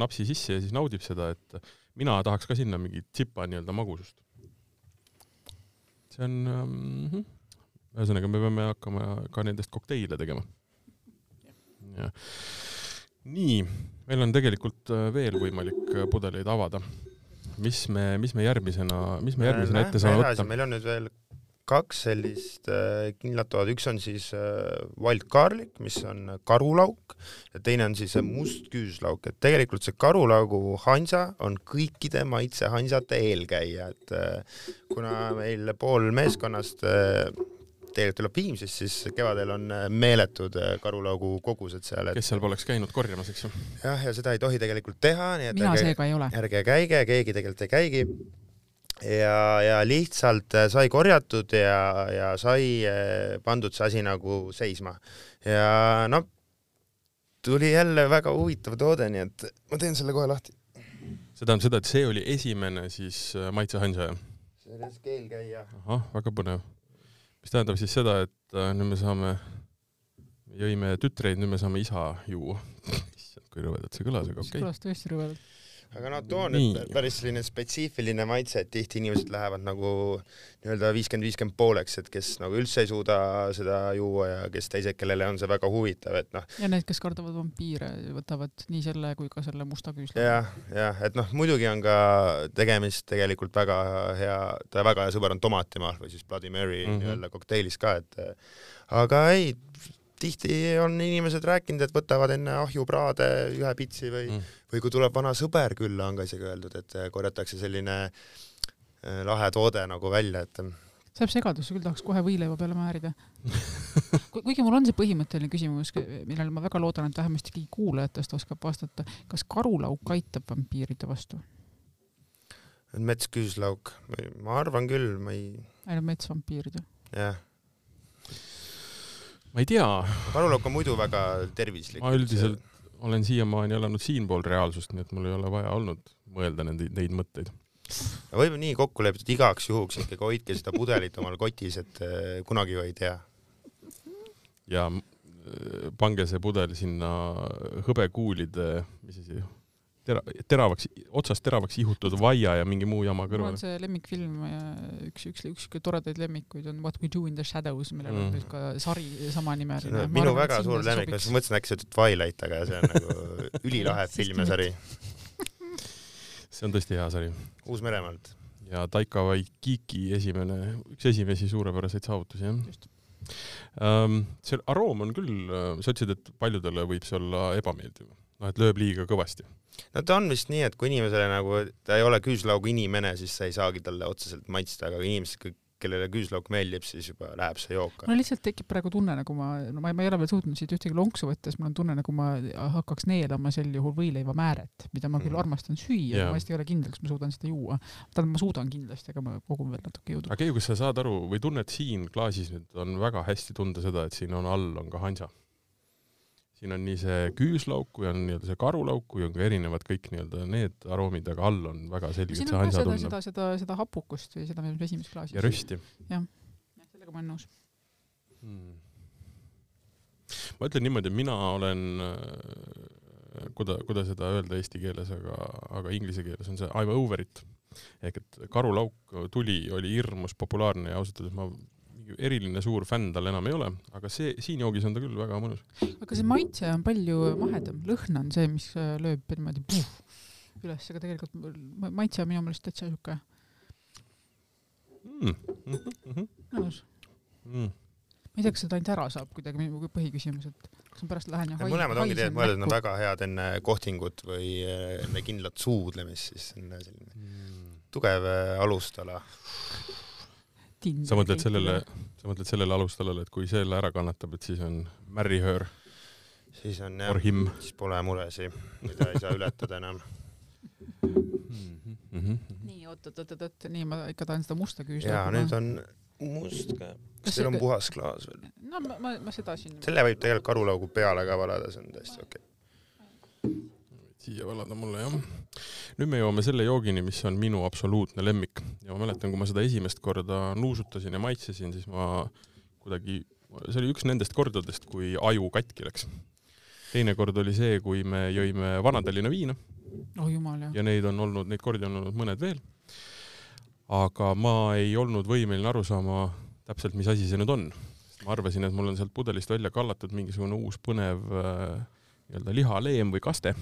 napsi sisse ja siis naudib seda, et mina tahaks ka sinna mingit tsipa nii-öelda magusust. see on ähm,, ühesõnaga me peame hakkama ka nendest kokteile tegema. nii, meil on tegelikult äh, veel võimalik pudeleid avada. mis me, mis me järgmisena, mis me järgmisena ette saame võtta? meil on nüüd veel kaks sellist äh, kindlat toad, üks on siis äh, wild garlic, mis on karulauk ja teine on siis must küüslauk, et tegelikult see karulaugu hansa on kõikide maitsehansade eelkäija, et äh, kuna meil pool meeskonnast tegelikult tuleb Viimsist, siis kevadel on meeletud karulaugu kogused seal et.... kes seal poleks käinud korjamas, eks ju? jah, ja seda ei tohi tegelikult teha, nii et mina seega ei ole. ärge käige, keegi tegelikult ei käigi ja, ja lihtsalt äh, sai korjatud ja, ja sai äh, pandud see asi nagu seisma. ja noh, tuli jälle väga huvitav toode, nii et ma teen selle kohe lahti. see tähendab seda, et see oli esimene siis äh, maitsehansa, jah? see oli keelkäija. ahah, väga põnev. mis tähendab siis seda, et nüüd me saame, jõime tütreid, nüüd me saame isa juua. issand, kui rõvedalt see kõlas, aga okei okay.. kõlas tõesti rõvedalt aga no too nüüd päris selline spetsiifiline maitse, et tihti inimesed lähevad nagu nii-öelda viiskümmend, viiskümmend pooleks, et kes nagu üldse ei suuda seda juua ja kes teised, kellele on see väga huvitav, et noh. ja need, kes kardavad vampiire, võtavad nii selle kui ka selle musta küüsla. jah, jah, et noh, muidugi on ka tegemist tegelikult väga hea, ta väga hea sõber on tomatimaal või siis Bloody Mary mm -hmm. nii-öelda kokteilis ka, et aga ei tihti on inimesed rääkinud, et võtavad enne ahjupraade ühe pitsi või mm., või kui tuleb vana sõber külla, on ka isegi öeldud, et korjatakse selline äh, lahe toode nagu välja, et see jääb segadusse, küll tahaks kohe võileiva peale määrida kuigi mul on see põhimõtteline küsimus, millele ma väga loodan, et vähemasti keegi kuulajatest oskab vastata. kas karulauk aitab vampiiride vastu? metsküüslauk, ma arvan küll, ma ei. ainult metsvampiirid või? jah ma ei tea. karulauk on muidu väga tervislik. ma üldiselt olen siiamaani elanud siinpool reaalsust, nii et mul ei ole vaja olnud mõelda nende, neid mõtteid. võib nii kokku et igaks juhuks ikkagi hoidke seda pudelit omal kotis, et äh, kunagi ju ei tea. ja äh, pange see pudel sinna hõbekuulide, mis asi tera-, teravaks, otsast teravaks ihutud vaia ja mingi muu jama kõrval. mul on see lemmikfilm ja üks, üks, üks, toredaid lemmikuid on What we do in the shadows, millel mm. on nüüd ka sari samanimeline. minu arvan, väga suur lemmik, ma mõtlesin äkki sa ütled Twilight, aga see on nagu ülilahe film ja sari. see on tõesti hea sari. Uus-Meremaalt. ja Taika Waititi esimene, üks esimesi suurepäraseid saavutusi, jah. Um, see aroom on küll, sa ütlesid, et paljudele võib see olla ebameeldiv, noh, et lööb liiga kõvasti no ta on vist nii, et kui inimesele nagu, ta ei ole küüslaugu inimene, siis sa ei saagi talle otseselt maitsta, aga inimesed, kellele küüslauk meeldib, siis juba läheb see jook. mul lihtsalt tekib praegu tunne, nagu ma, no ma, ma ei ole veel suutnud siit ühtegi lonksu võtta, siis mul on tunne, nagu ma hakkaks neelama sel juhul võileivamääret, mida ma küll mm. armastan süüa, aga ma hästi ei ole kindel, kas ma suudan seda juua. tähendab, ma suudan kindlasti, aga ma kogun veel natuke jõudu. aga Keiu, kas sa saad aru või tunned siin klaasis nüüd on väga hästi tunda seda, et siin on all on ka hansa? Siin on nii see küüslauk kui on nii-öelda see karulauk kui on ka erinevad kõik nii-öelda need aroomid, aga all on väga selgelt see hansa tunne. seda, seda, seda hapukust või seda, mis meil esimeses klaasis. ja rösti. jah, sellega ma olen nõus hmm.. ma ütlen niimoodi, mina olen, kuida-, kuidas seda öelda eesti keeles, aga, aga inglise keeles on see I m over it. ehk et karulauk tuli, oli hirmus populaarne ja ausalt öeldes ma eriline suur fänn tal enam ei ole, aga see, siin joogis on ta küll väga mõnus. aga see maitse on palju mahedam, lõhn on see, mis lööb niimoodi puh, üles, aga tegelikult maitse on minu meelest täitsa siuke mm. mm -hmm. nõus mm ma ei tea, kas seda ainult ära saab kuidagi, minu põhiküsimus, et kas ma pärast lähen ja haisen mõlemad ongi tegelikult mõeldud, nad on väga head enne kohtingut või eh, enne kindlat suudlemist, siis on selline mm. tugev eh, alustala. sa mõtled sellele, sa mõtled sellele alustalale, et kui selle ära kannatab, et siis on märrihöör? siis on jah, siis pole muresid, mida ei saa ületada enam mm. -hmm. nii, oot, oot, oot, oot, nii ma ikka tahan seda musta küüsi. jaa, nüüd on must ka. kas teil on puhas klaas veel? no ma, ma, ma seda siin. selle võib tegelikult karulaugu peale ka valada, see on täiesti okei okay.. Siia valada mulle jah. nüüd me jõuame selle joogini, mis on minu absoluutne lemmik ja ma mäletan, kui ma seda esimest korda nuusutasin ja maitsesin, siis ma kuidagi, see oli üks nendest kordadest, kui aju katki läks. teine kord oli see, kui me jõime Vana-Tallinna viina. oh jumal jah. ja neid on olnud, neid kordi on olnud mõned veel aga ma ei olnud võimeline aru saama täpselt, mis asi see nüüd on. ma arvasin, et mul on sealt pudelist välja kallatud mingisugune uus põnev äh, nii-öelda lihaleem või kaste,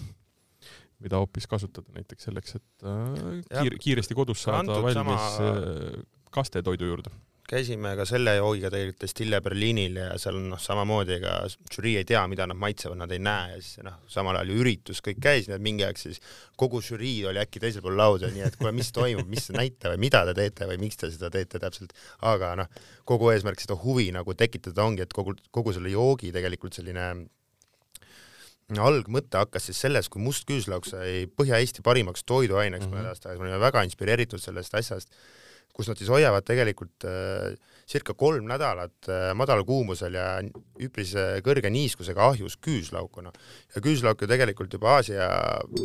mida hoopis kasutada näiteks selleks, et äh, kiir, kiiresti kodus saada valmis sama... Äh, kastetoidu juurde. käisime ka selle joogiga tegelikult Destille Berliinil ja seal noh, samamoodi ega žürii ei tea, mida nad maitsevad, nad ei näe ja siis noh, samal ajal ju üritus kõik käis, nii et mingi aeg siis kogu žürii oli äkki teisel pool lauda, nii et kuule, mis toimub, mis te näite või mida te teete või miks te seda teete täpselt, aga noh, kogu eesmärk seda huvi nagu tekitada ongi, et kogu, kogu selle joogi tegelikult selline algmõte hakkas siis selles, kui must küüslauk sai Põhja-Eesti parimaks toiduaineks mm -hmm. mõned aastad tagasi, ma olin väga inspireeritud sellest asjast kus nad siis hoiavad tegelikult äh, circa kolm nädalat äh, madalal kuumusel ja üpris äh, kõrge niiskusega ahjus küüslaukuna. ja küüslauk ju tegelikult juba Aasia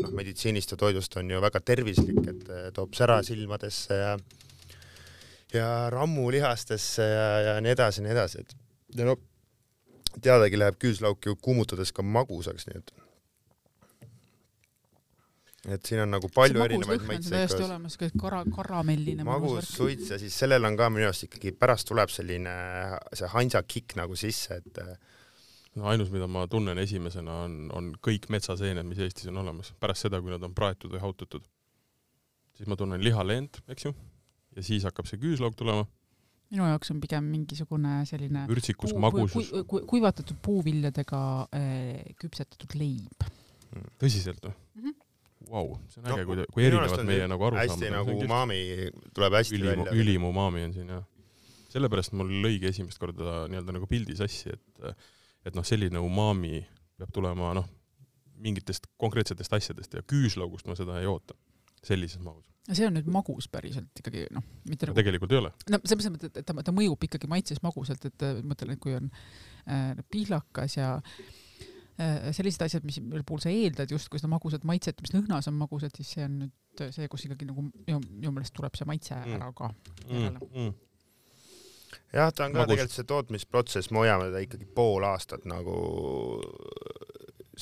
noh, meditsiinist ja toidust on ju väga tervislik, et äh, toob sära silmadesse ja ja rammulihastesse ja, ja nii edasi ja nii edasi, et ja no teadagi läheb küüslauk ju kuumutades ka magusaks, nii et et siin on nagu palju erinevaid maitseid. täiesti olemas, kara, karamelline. magus suits ja siis sellel on ka minu arust ikkagi pärast tuleb selline see hansa kikk nagu sisse, et no ainus, mida ma tunnen esimesena, on, on kõik metsaseened, mis Eestis on olemas, pärast seda, kui nad on praetud või hautatud. siis ma tunnen lihaleent, eks ju, ja siis hakkab see küüslauk tulema. Minu jaoks on pigem mingisugune selline vürtsikus, magusus ku,. Ku, kuivatatud puuviljadega äh, küpsetatud leib. tõsiselt või mm? -hmm vau, see on äge no,, kui, kui erinevad meie nagu arusaamad hästi nagu umami tuleb hästi ülim, välja. ülim umami on siin jah. sellepärast mul lõigi esimest korda nii-öelda nagu pildi sassi, et et noh, selline umami peab tulema noh, mingitest konkreetsetest asjadest ja küüslaugust ma seda ei oota sellises mahus. see on nüüd magus päriselt ikkagi noh, mitte nagu. tegelikult ei ole. no selles mõttes, et ta, ta mõjub ikkagi maitses magusalt, et mõtlen, et kui on äh, pihlakas ja äh, sellised asjad, mis, mille puhul sa eeldad justkui seda magusat maitset, mis lõhnas on magusad, siis see on nüüd see, kus ikkagi nagu minu, minu meelest tuleb see maitse mm. ära ka järele mm. mm. jah, ta on ka Magus. tegelikult see tootmisprotsess, me hoiame teda ikkagi pool aastat nagu.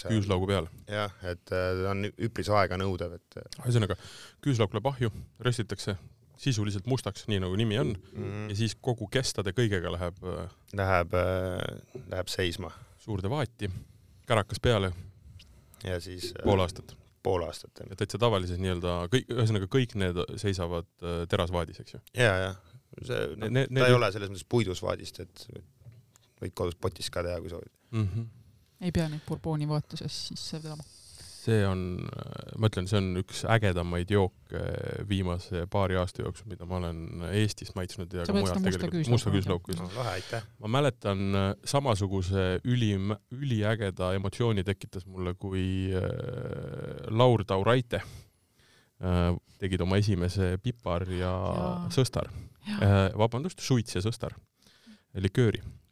Küüslaugu peal. jah, et äh, ta on üpris aeganõudev, et äh, ühesõnaga, küüslauk läheb ahju, röstitakse sisuliselt mustaks, nii nagu nimi on mm, -hmm. ja siis kogu kestade kõigega läheb Läheb, läheb seisma. suurde vaati kärakas peale. ja siis pool aastat. pool aastat, jah. ja täitsa tavalises nii-öelda kõik, ühesõnaga kõik need seisavad äh, terasvaadis, eks ju? ja, ja see, ta need, ei ole selles mõttes puidus vaadist, et võid kodus potis ka teha, kui soovid mm. -hmm. Ei pea neid Bourboni vaatuses sisse vedama see on, ma ütlen, see on üks ägedamaid jooke viimase paari aasta jooksul, mida ma olen Eestist maitsnud ja Sa ka mujal tegelikult, musta küüslauku no,. lahe, aitäh! ma mäletan, äh, samasuguse ülim, üliägeda emotsiooni tekitas mulle, kui äh, Laur Tauraite äh, tegid oma esimese pipar ja, ja. sõstar, vabandust, suits ja sõstar, likööri Äh,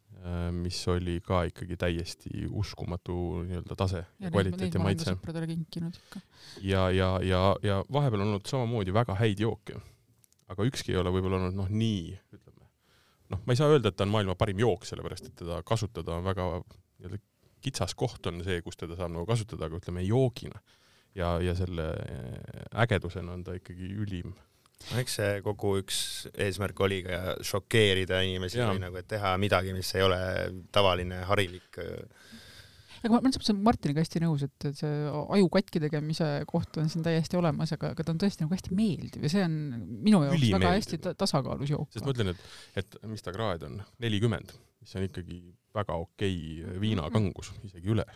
mis oli ka ikkagi täiesti uskumatu nii-öelda tase ja, ja kvaliteet ja maitse. sõpradele kinkinud ikka. ja, ja, ja, ja vahepeal on olnud samamoodi väga häid jooke, aga ükski ei ole võib-olla olnud noh, nii, ütleme, noh, ma ei saa öelda, et ta on maailma parim jook, sellepärast et teda kasutada on väga nii-öelda kitsas koht on see, kus teda saab nagu kasutada, aga ütleme joogina ja, ja selle äh, ägedusena on ta ikkagi ülim eks see kogu üks eesmärk oli ka šokeerida inimesi ja. või nagu, et teha midagi, mis ei ole tavaline harilik. aga ma, ma olen Martiniga hästi nõus, et, et see aju katki tegemise koht on siin täiesti olemas, aga, aga ta on tõesti nagu hästi meeldiv ja see on minu jaoks Üli väga hästi tasakaalus jook. sest ma ütlen, et, et mis ta kraad on, nelikümmend, mis on ikkagi väga okei viinakangus, isegi üle,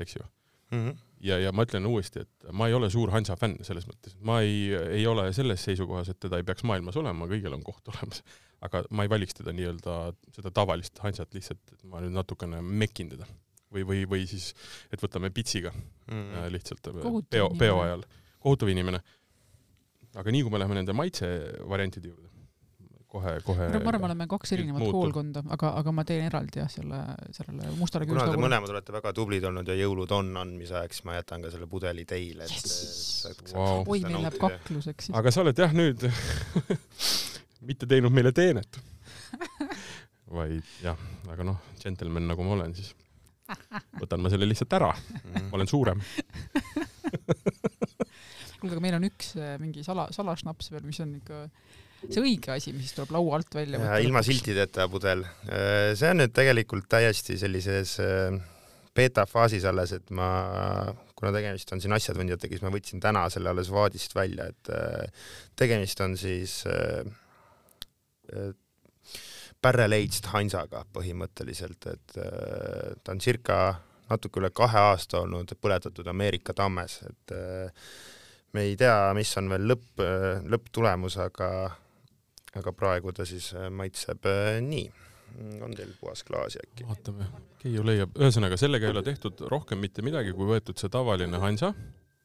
eks ju mm. -hmm. ja, ja ma ütlen uuesti, et ma ei ole suur Hansa fänn selles mõttes, ma ei, ei ole selles seisukohas, et teda ei peaks maailmas olema, kõigil on koht olemas, aga ma ei valiks teda nii-öelda seda tavalist Hansat lihtsalt, et ma nüüd natukene mekin teda või, või, või siis, et võtame pitsiga mm -hmm. lihtsalt äh, kohutav peo, peo ajal, kohutav inimene. aga nii kui me läheme nende maitse variantide juurde, kohe, kohe. ma arvan, me oleme kaks erinevat koolkonda, aga, aga ma teen eraldi jah, selle, sellele mustale kuna te mõlemad olete väga tublid olnud ja jõulud on andmise ajaks, ma jätan ka selle pudeli teile yes.. Wow. oi, meil läheb kakluseks siis. aga sa oled jah nüüd mitte teinud meile teenet vaid jah, aga noh, džentelmen nagu ma olen, siis võtan ma selle lihtsalt ära mm., ma olen suurem kuulge, aga meil on üks äh, mingi sala, salašnaps veel, mis on ikka see õige asi, mis tuleb laua alt välja võtta. ilma siltideta pudel. Äh, see on nüüd tegelikult täiesti sellises äh, beeta faasis alles, et ma, kuna tegemist on siin asjatundjatega, siis ma võtsin täna selle alles vaadist välja, et äh, tegemist on siis barrel-aged Hansaga põhimõtteliselt, et ta on circa natuke üle kahe aasta olnud põletatud Ameerika tammes, et me ei tea, mis on veel lõpp, lõpptulemus, aga aga praegu ta siis äh, maitseb äh, nii. on teil puhas klaas äkki? vaatame, Keiu leiab, ühesõnaga sellega ei ole tehtud rohkem mitte midagi, kui võetud see tavaline Hansa,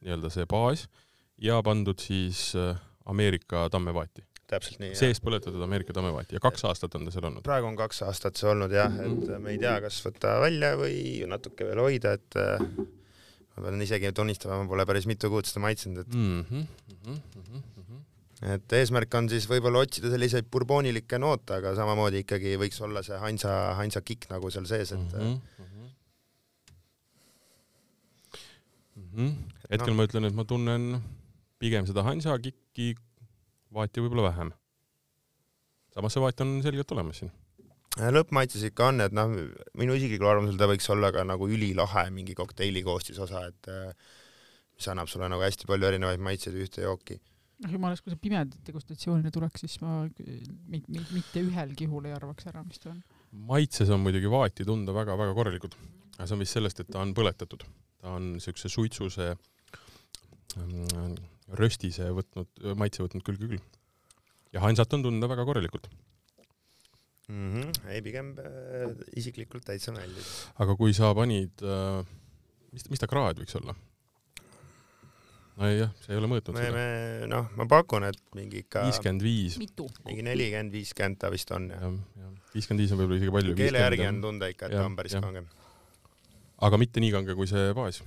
nii-öelda see baas ja pandud siis äh, Ameerika tammevaati. täpselt nii. seest põletatud Ameerika tammevaati ja kaks aastat on ta seal olnud. praegu on kaks aastat see olnud jah, et me ei tea, kas võtta välja või natuke veel hoida, et ma pean isegi tunnistama, ma pole päris mitu kuud seda maitsenud, et mm. -hmm, mm -hmm et eesmärk on siis võib-olla otsida selliseid burboonilikke noote, aga samamoodi ikkagi võiks olla see Hansa, Hansa kikk nagu seal sees, et mm. -hmm. Mm -hmm. hetkel no. ma ütlen, et ma tunnen pigem seda Hansa kikki, vaati võib-olla vähem. samas see vaat on selgelt olemas siin lõppmaitses ikka on, et noh, minu isiklikul arvamusel ta võiks olla ka nagu ülilahe mingi kokteili koostisosa, et mis annab sulle nagu hästi palju erinevaid maitseid ühte jooki noh, jumala eest, kui see pimedat degustatsioonile tuleks, siis ma mitte ühelgi juhul ei arvaks ära, mis ta on. maitses on muidugi vaati tunda väga-väga korralikud, aga see on vist sellest, et ta on põletatud. ta on niisuguse suitsuse mm, röstise võtnud, maitse võtnud küll küll. ja hansat on tunda väga korralikult mm. -hmm. ei, pigem äh, isiklikult täitsa meeldib. aga kui sa panid äh,, mis, mis ta kraad võiks olla? Nojah, sa ei ole mõõtnud me, seda. noh, ma pakun, et mingi ikka viiskümmend viis. mingi nelikümmend, viiskümmend ta vist on. jah, viiskümmend viis on võib-olla isegi palju. keele järgi on tunda ikka, et ta on päris kange. aga mitte nii kange kui see baas.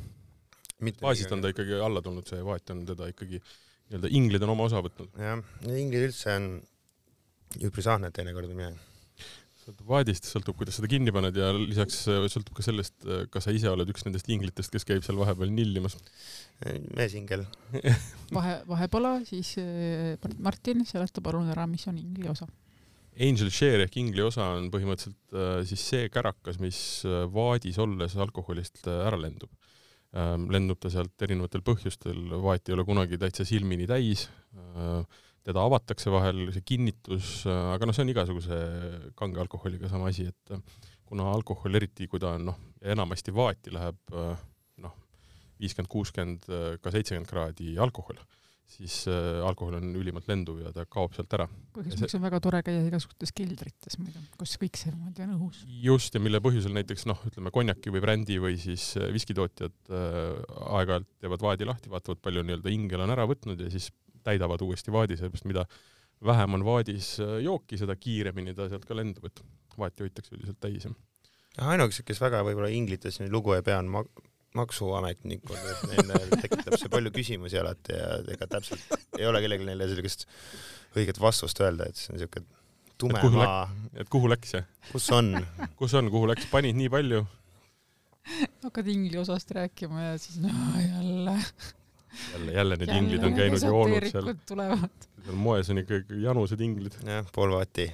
baasist on ta ikkagi alla tulnud, see vaat on teda ikkagi nii-öelda inglid on oma osa võtnud. jah, inglid üldse on üpris ahned teinekord on midagi sõltub vaadist, sõltub, kuidas seda kinni paned ja lisaks äh, sõltub ka sellest, äh, kas sa ise oled üks nendest inglitest, kes käib seal vahepeal nillimas. meesingel vahe, vahepala, siis äh, Martin, seleta palun ära, mis on ingli osa. Angel share ehk ingli osa on põhimõtteliselt siis see kärakas, mis vaadis olles alkoholist ära lendub. Ähm, lendub ta sealt erinevatel põhjustel, vaat ei ole kunagi täitsa silmini täis teda avatakse vahel, see kinnitus, aga noh, see on igasuguse kange alkoholiga sama asi, et kuna alkohol, eriti kui ta on noh, enamasti vaati läheb noh, viiskümmend, kuuskümmend, ka seitsekümmend kraadi alkohol, siis äh, alkohol on ülimalt lenduv ja ta kaob sealt ära. põhjus, miks on väga tore käia igasugustes keldrites muidu, kus kõik see niimoodi on õhus. just, ja mille põhjusel näiteks noh, ütleme konjaki või brändi või siis viskitootjad äh, aeg-ajalt teevad vaadi lahti, vaatavad, palju nii-öelda ingel on ära võtnud ja siis täidavad uuesti vaadi, sellepärast mida vähem on vaadis äh, jooki, seda kiiremini ta sealt ka lendab, et vaati hoitakse üldiselt täis. ainukesed, kes väga võib-olla inglites nüüd lugu ei pea, on mak-, maksuametnikud, et neil tekitab see palju küsimusi alati ja ega täpselt ei ole kellelgi neile sellist õiget vastust öelda, et see on niisugune tume maa. et kuhu läks see? kus on? kus on, kuhu läks, panid nii palju? hakkad ingli osast rääkima ja siis no jälle. Jälle, jälle need inglid on käinud ja olnud seal. tulevad. seal moes on ikka janused inglid. jah, pool vatti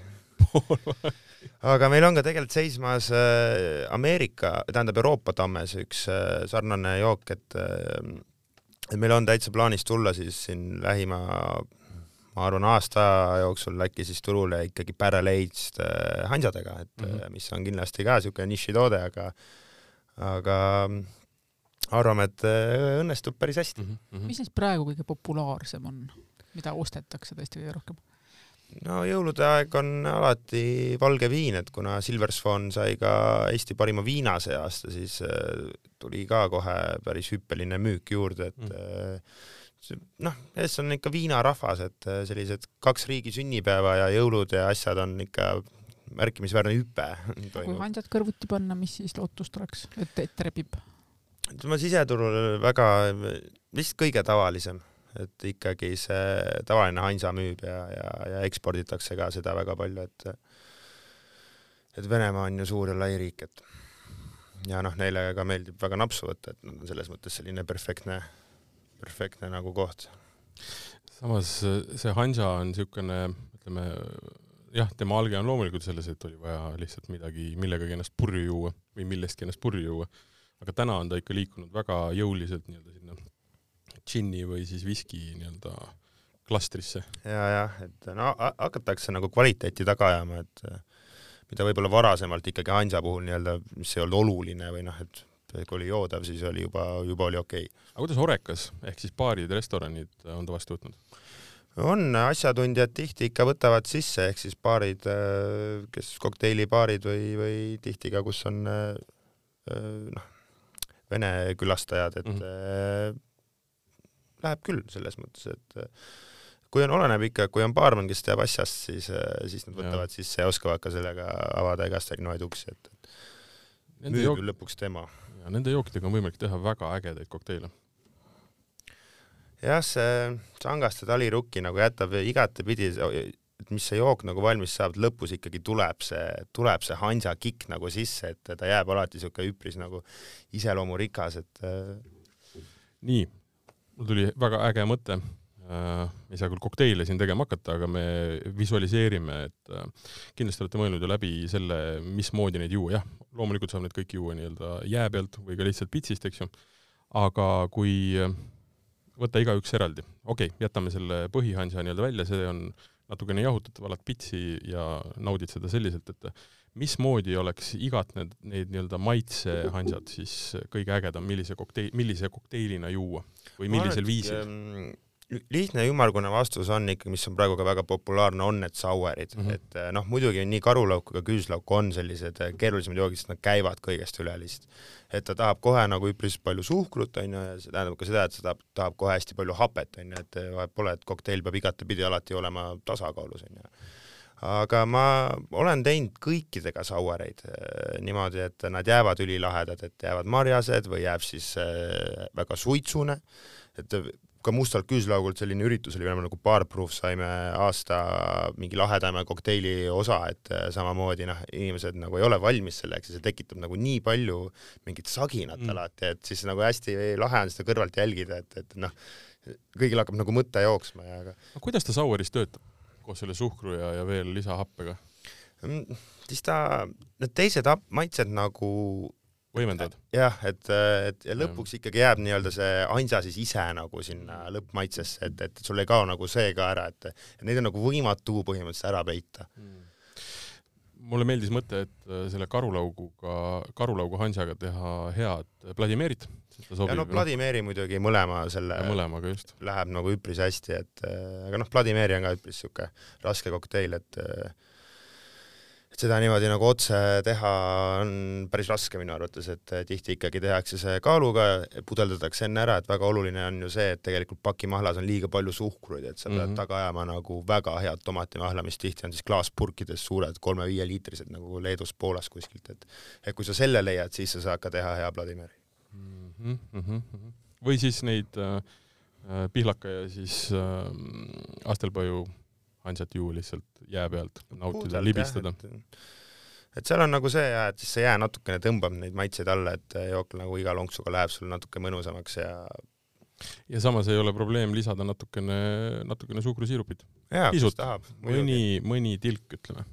aga meil on ka tegelikult seismas äh, Ameerika, tähendab Euroopa tammes üks äh, sarnane jook, et äh, et meil on täitsa plaanis tulla siis siin lähima ma arvan, aasta jooksul äkki siis turule ikkagi barrel aged äh, hansadega, et mm -hmm. mis on kindlasti ka niisugune nišitoode, aga aga arvame, et äh, õnnestub päris hästi mm. -hmm. mis neist praegu kõige populaarsem on, mida ostetakse tõesti kõige rohkem? no jõulude aeg on alati valge viin, et kuna Silver Swan sai ka Eesti parima viina see aasta, siis tuli ka kohe päris hüppeline müük juurde, et mm noh, ees on ikka viinarahvas, et äh, sellised kaks riigi sünnipäeva ja jõulud ja asjad on ikka märkimisväärne hüpe. kui handjad kõrvuti panna, mis siis lootust oleks, et ette rebib? Ütleme siseturul väga, vist kõige tavalisem, et ikkagi see tavaline Hansa müüb ja, ja, ja eksporditakse ka seda väga palju, et et Venemaa on ju suur ja lai riik, et ja noh, neile ka meeldib väga napsu võtta, et nad on selles mõttes selline perfektne perfektne nagu koht. samas see Hansa on niisugune, ütleme jah, tema alge on loomulikult selles, et oli vaja lihtsalt midagi, millegagi ennast purju juua või millestki ennast purju juua, aga täna on ta ikka liikunud väga jõuliselt nii-öelda sinna džinni või siis viski nii-öelda klastrisse. ja, jah, et no hakatakse nagu kvaliteeti taga ajama, et mida võib-olla varasemalt ikkagi Hansa puhul nii-öelda, mis ei olnud oluline või noh, et kui oli joodav, siis oli juba, juba oli okei okay. aga kuidas Horekas ehk siis baarid restoranid on ta vastu võtnud? on, asjatundjad tihti ikka võtavad sisse, ehk siis baarid, kes kokteilibaarid või, või tihti ka, kus on noh, vene külastajad, et mm -hmm. läheb küll selles mõttes, et kui on, oleneb ikka, kui on baarmen, kes teab asjast, siis, siis nad võtavad ja. sisse ja oskavad ka sellega avada igast erinevaid uksi, et müüb ju lõpuks tema ja nende jookidega on võimalik teha väga ägedaid kokteile. jah, see Sangaste talirukki nagu jätab igatepidi, et mis see jook nagu valmis saab, lõpus ikkagi tuleb see, tuleb see Hansa kikk nagu sisse, et ta jääb alati niisugune üpris nagu iseloomurikas, et äh, nii, mul tuli väga äge mõte. Äh,, ei saa küll kokteile siin tegema hakata, aga me visualiseerime, et äh, kindlasti olete mõelnud ju läbi selle, mismoodi neid juua, jah, loomulikult saab neid kõiki juua nii-öelda jää pealt või ka lihtsalt pitsist, eks ju, aga kui võtta igaüks eraldi, okei okay,, jätame selle põhihansa nii-öelda välja, see on natukene jahutatud, valad pitsi ja naudid seda selliselt, et mismoodi oleks igat need, neid nii-öelda maitsehansad siis kõige ägedam, millise kokteil, millise kokteilina juua või millisel viisil? Lihtne ümmargune vastus on ikka, mis on praegu ka väga populaarne, on need sauerid mm, -hmm. et eh, noh, muidugi nii karulauk kui ka küüslauk on sellised eh, keerulisemad joogid, sest nad käivad kõigest üle lihtsalt. et ta tahab kohe nagu üpris palju suhkrut, onju, ja see tähendab ka seda, et ta tahab, tahab kohe hästi palju hapet, onju, et eh, vahet pole, et kokteil peab igatepidi alati olema tasakaalus, onju aga ma olen teinud kõikidega sauereid niimoodi, et nad jäävad ülilahedad, et jäävad marjased või jääb siis väga suitsune, et ka Mustalt küüslaugult selline üritus oli nagu Barproof, saime aasta mingi lahedama kokteili osa, et äh, samamoodi noh, inimesed nagu ei ole valmis selleks ja see tekitab nagu nii palju mingit saginat mm. alati, et siis nagu hästi lahe on seda kõrvalt jälgida, et, et noh, kõigil hakkab nagu mõte jooksma ja aga no kuidas ta Saueris töötab koos selle suhkru ja, ja veel lisahappega? Mm, siis ta, need teised maitsed nagu võimendad? jah, et, et ja lõpuks ikkagi jääb nii-öelda see ansa siis ise nagu sinna lõppmaitsesse, et, et sul ei kao nagu see ka ära, et, neid on nagu võimatu põhimõtteliselt ära peita mm. mulle meeldis mõte, et äh, selle karulauguga, karulaugu hansaga teha head Vladimirit. ja no Vladimiri muidugi mõlema selle, mõlemaga just. läheb nagu üpris hästi, et äh, aga noh, Vladimiri on ka üpris siuke raske kokteil, et äh, et seda niimoodi nagu otse teha on päris raske minu arvates, et tihti ikkagi tehakse see kaaluga, pudeldatakse enne ära, et väga oluline on ju see, et tegelikult pakimahlas on liiga palju suhkruid, et sa pead mm -hmm. taga ajama nagu väga head tomatimahla, mis tihti on siis klaaspurkides suured, kolme-viieliitrised nagu Leedus, Poolas kuskilt, et et kui sa selle leiad, siis sa saad ka teha hea Vladimiri mm. -hmm. või siis neid äh, äh pihlaka ja siis äh, astelpõju hansat juua lihtsalt jää pealt, nautida, libistada. et seal on nagu see ja et siis see jää natukene tõmbab neid maitseid alla, et jook nagu iga lonksuga läheb sul natuke mõnusamaks ja ja samas ei ole probleem lisada natukene, natukene suhkrusiirupit. jaa, Pisut. mõni, mõni tilk, ütleme.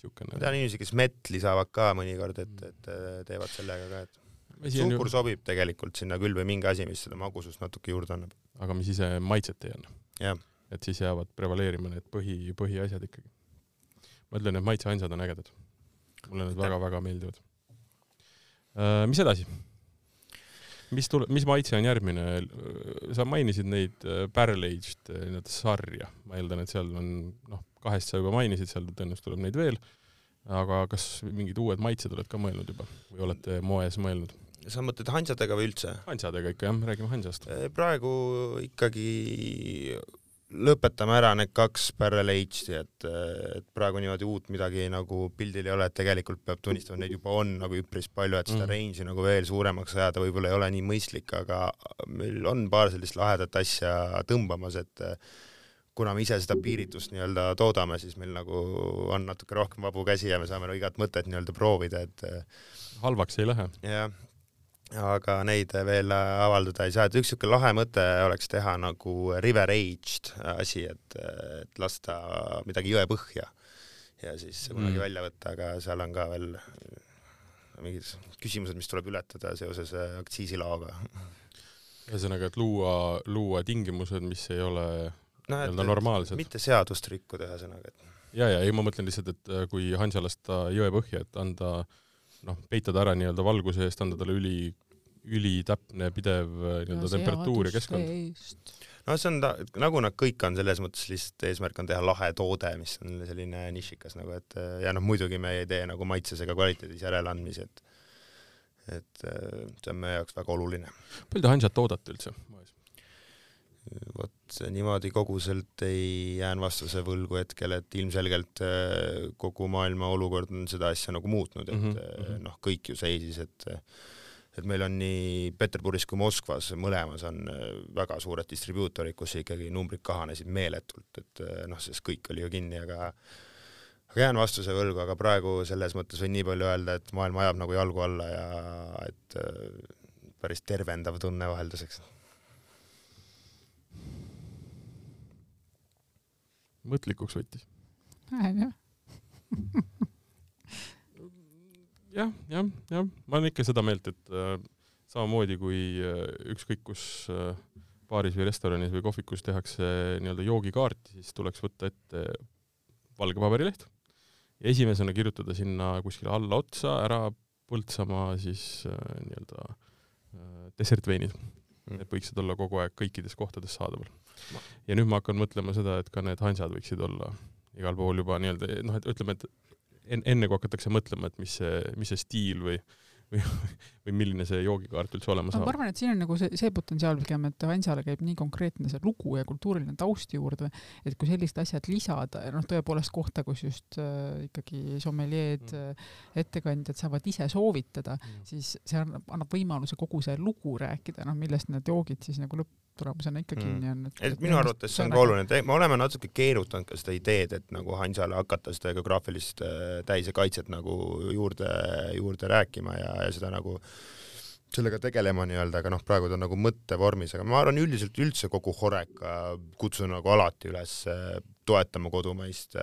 siukene. tean inimesi, kes mett lisavad ka mõnikord, et, et äh, teevad sellega ka, et on ju, suhkur sobib tegelikult sinna küll või mingi asi, mis seda magusust natuke juurde annab. aga mis ise maitset ei anna. jah, et siis jäävad prevaleerima need põhi, põhiasjad ikkagi. ma ütlen, et maitseainsad on ägedad. mulle need väga-väga meeldivad. mis edasi? mis tule-, mis maitse on järgmine? sa mainisid neid äh, barrel aged äh, nii-öelda sarja, ma eeldan, et seal on noh, kahest sa juba mainisid, seal tõenäoliselt tuleb neid veel. aga kas mingid uued maitsed oled ka mõelnud juba või olete moes mõelnud? sa mõtled hansadega või üldse? hansadega ikka jah, räägime hansast. praegu ikkagi lõpetame ära need kaks barrel age'i, et, et praegu niimoodi uut midagi nagu pildil ei ole, et tegelikult peab tunnistama, neid juba on nagu üpris palju, et seda Mhm. range'i nagu veel suuremaks ajada võib-olla ei ole nii mõistlik, aga meil on paar sellist lahedat asja tõmbamas, et kuna me ise seda piiritust nii-öelda toodame, siis meil nagu on natuke rohkem vabu käsi ja me saame nagu igat mõtet nii-öelda proovida, et halvaks ei lähe. jah, aga neid veel avaldada ei saa, et üks siuke lahe mõte oleks teha nagu river aged asi, et, et lasta midagi jõe põhja ja siis kunagi Mm. välja võtta, aga seal on ka veel mingid küsimused, mis tuleb ületada seoses äh, aktsiisilaoga. ühesõnaga, et luua, luua tingimused, mis ei ole noh, nii-öelda normaalsed. mitte seadust rikkuda, ühesõnaga, et ja, ja ei, ma mõtlen lihtsalt, et äh, kui Hansa lasta jõe põhja, et anda noh, peitada ära nii-öelda valguse eest, anda talle üli, ülitäpne pidev äh, nii-öelda temperatuur ja keskkond. noh, see on ta, nagu nad kõik on selles mõttes lihtsalt eesmärk on teha lahe toode, mis on selline nišikas nagu, et ja noh, muidugi me ei tee nagu maitses ega kvaliteedis järeleandmisi, et et äh, see on meie jaoks väga oluline. palju te Hansat toodate üldse moes? Vot niimoodi koguselt ei jään vastuse võlgu hetkel, et ilmselgelt äh, kogu maailma olukord on seda asja nagu muutnud, et mm -hmm. noh, kõik ju seisis, et et meil on nii Peterburis kui Moskvas mõlemas on äh, väga suured distribuutorid, kus ikkagi numbrid kahanesid meeletult, et noh, sest kõik oli ju kinni, aga aga jään vastuse võlgu, aga praegu selles mõttes võin nii palju öelda, et maailm ajab nagu jalgu alla ja et päris tervendav tunne vahelduseks mõtlikuks võttis. jah, jah, jah, jah, ma olen ikka seda meelt, et äh, samamoodi kui äh, ükskõik kus äh, baaris või restoranis või kohvikus tehakse nii-öelda joogikaarti, siis tuleks võtta ette valge paberileht ja esimesena kirjutada sinna kuskile alla otsa ära Põltsamaa siis äh, nii-öelda äh, dessertveinid. Need võiksid olla kogu aeg kõikides kohtades saadaval. ja nüüd ma hakkan mõtlema seda, et ka need hansad võiksid olla igal pool juba nii-öelda noh, et ütleme, et en-, enne kui hakatakse mõtlema, et mis see, mis see stiil või, või, või milline see joogikaart üldse olema ma saab. arvan, et siin on nagu see, see potentsiaal pigem, et Hansale käib nii konkreetne see lugu ja kultuuriline taust juurde, et kui sellised asjad lisada, noh tõepoolest kohta, kus just äh, ikkagi sommeljeed Mm. äh,, ettekandjad saavad ise soovitada, Mm. siis see annab, annab võimaluse kogu see lugu rääkida, noh millest need joogid siis nagu lõpptulemusena ikka Mm. kinni on. et minu arvates see on ka oluline, et me oleme natuke keerutanud ka seda ideed, et nagu Hansale hakata seda geograafilist äh, täisekaitset nagu juurde, juurde rääkima ja, ja seda nagu sellega tegelema nii-öelda, aga noh, praegu ta on nagu mõttevormis, aga ma arvan üldiselt üldse kogu Horeca kutsun nagu alati üles äh, toetama kodumaist,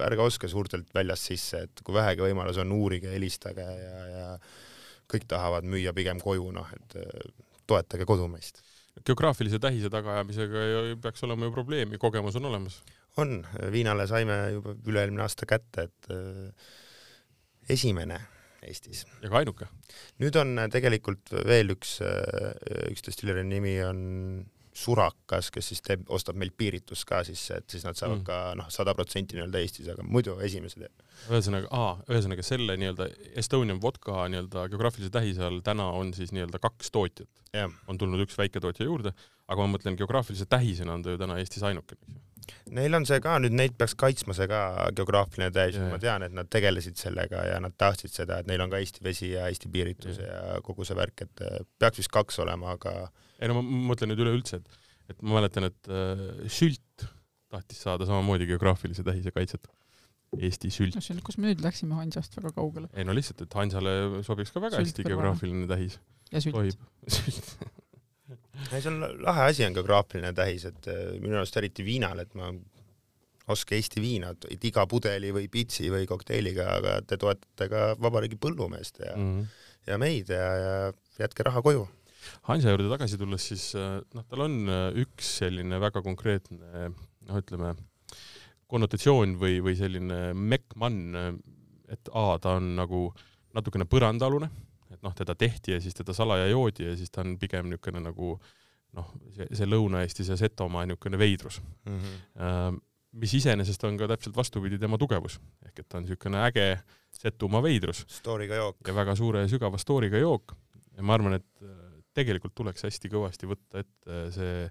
ärge ostke suurtelt väljast sisse, et kui vähegi võimalus on, uurige, helistage ja, ja kõik tahavad müüa pigem koju, noh et äh, toetage kodumaist geograafilise tähise tagaajamisega ei peaks olema ju probleemi, kogemus on olemas. on, viinale saime juba üle-eelmine aasta kätte, et äh, esimene Eestis. ja ka ainuke. nüüd on äh, tegelikult veel üks, üks destilleri nimi on Surakas, kes siis teeb, ostab meilt piiritust ka sisse, et siis nad saavad Mm. ka noh, sada protsenti nii-öelda Eestis, aga muidu esimesed. ühesõnaga, aa, ühesõnaga selle nii-öelda Estonian vodka nii-öelda geograafilise tähise all täna on siis nii-öelda kaks tootjat. jah, on tulnud üks väiketootja juurde, aga ma mõtlen geograafilise tähisena on ta ju täna Eestis ainukene, eks ju. neil on see ka nüüd, neid peaks kaitsma see ka geograafiline täis ma tean, et nad tegelesid sellega ja nad tahtsid seda, et neil on ka Eesti vesi ja Eesti piiritus ja, ja kogu see värk, et äh, peaks vist kaks olema, aga ei no ma mõtlen nüüd üleüldse, et, et ma mäletan, et äh, Sült tahtis saada samamoodi geograafilise tähise kaitset. Eesti sült. kus me nüüd läksime Hansast väga kaugele ei no lihtsalt, et Hansale sobiks ka väga Sült hästi geograafiline tähis. ja sült. tohib. sült. ei, see on lahe asi, on geograafiline tähis, et äh, minu arust eriti viinal, et ma oska Eesti viina, et iga pudeli või pitsi või kokteiliga, aga te toetate ka vabariigi põllumeest ja mm., ja meid ja, ja jätke raha koju. Hansa juurde tagasi tulles, siis äh, noh, tal on äh, üks selline väga konkreetne noh, ütleme konnotatsioon või, või selline mekkmann, et A ta on nagu natukene põrandaalune, et noh, teda tehti ja siis teda salaja joodi ja siis ta on pigem niisugune nagu noh, see, see Lõuna-Eestis ja Setomaa niisugune veidrus Mm -hmm. Äh, mis iseenesest on ka täpselt vastupidi tema tugevus, ehk et ta on niisugune äge Setumaa veidrus Story'ga jook. ja väga suure ja sügava story'ga jook ja ma arvan, et äh, tegelikult tuleks hästi kõvasti võtta ette see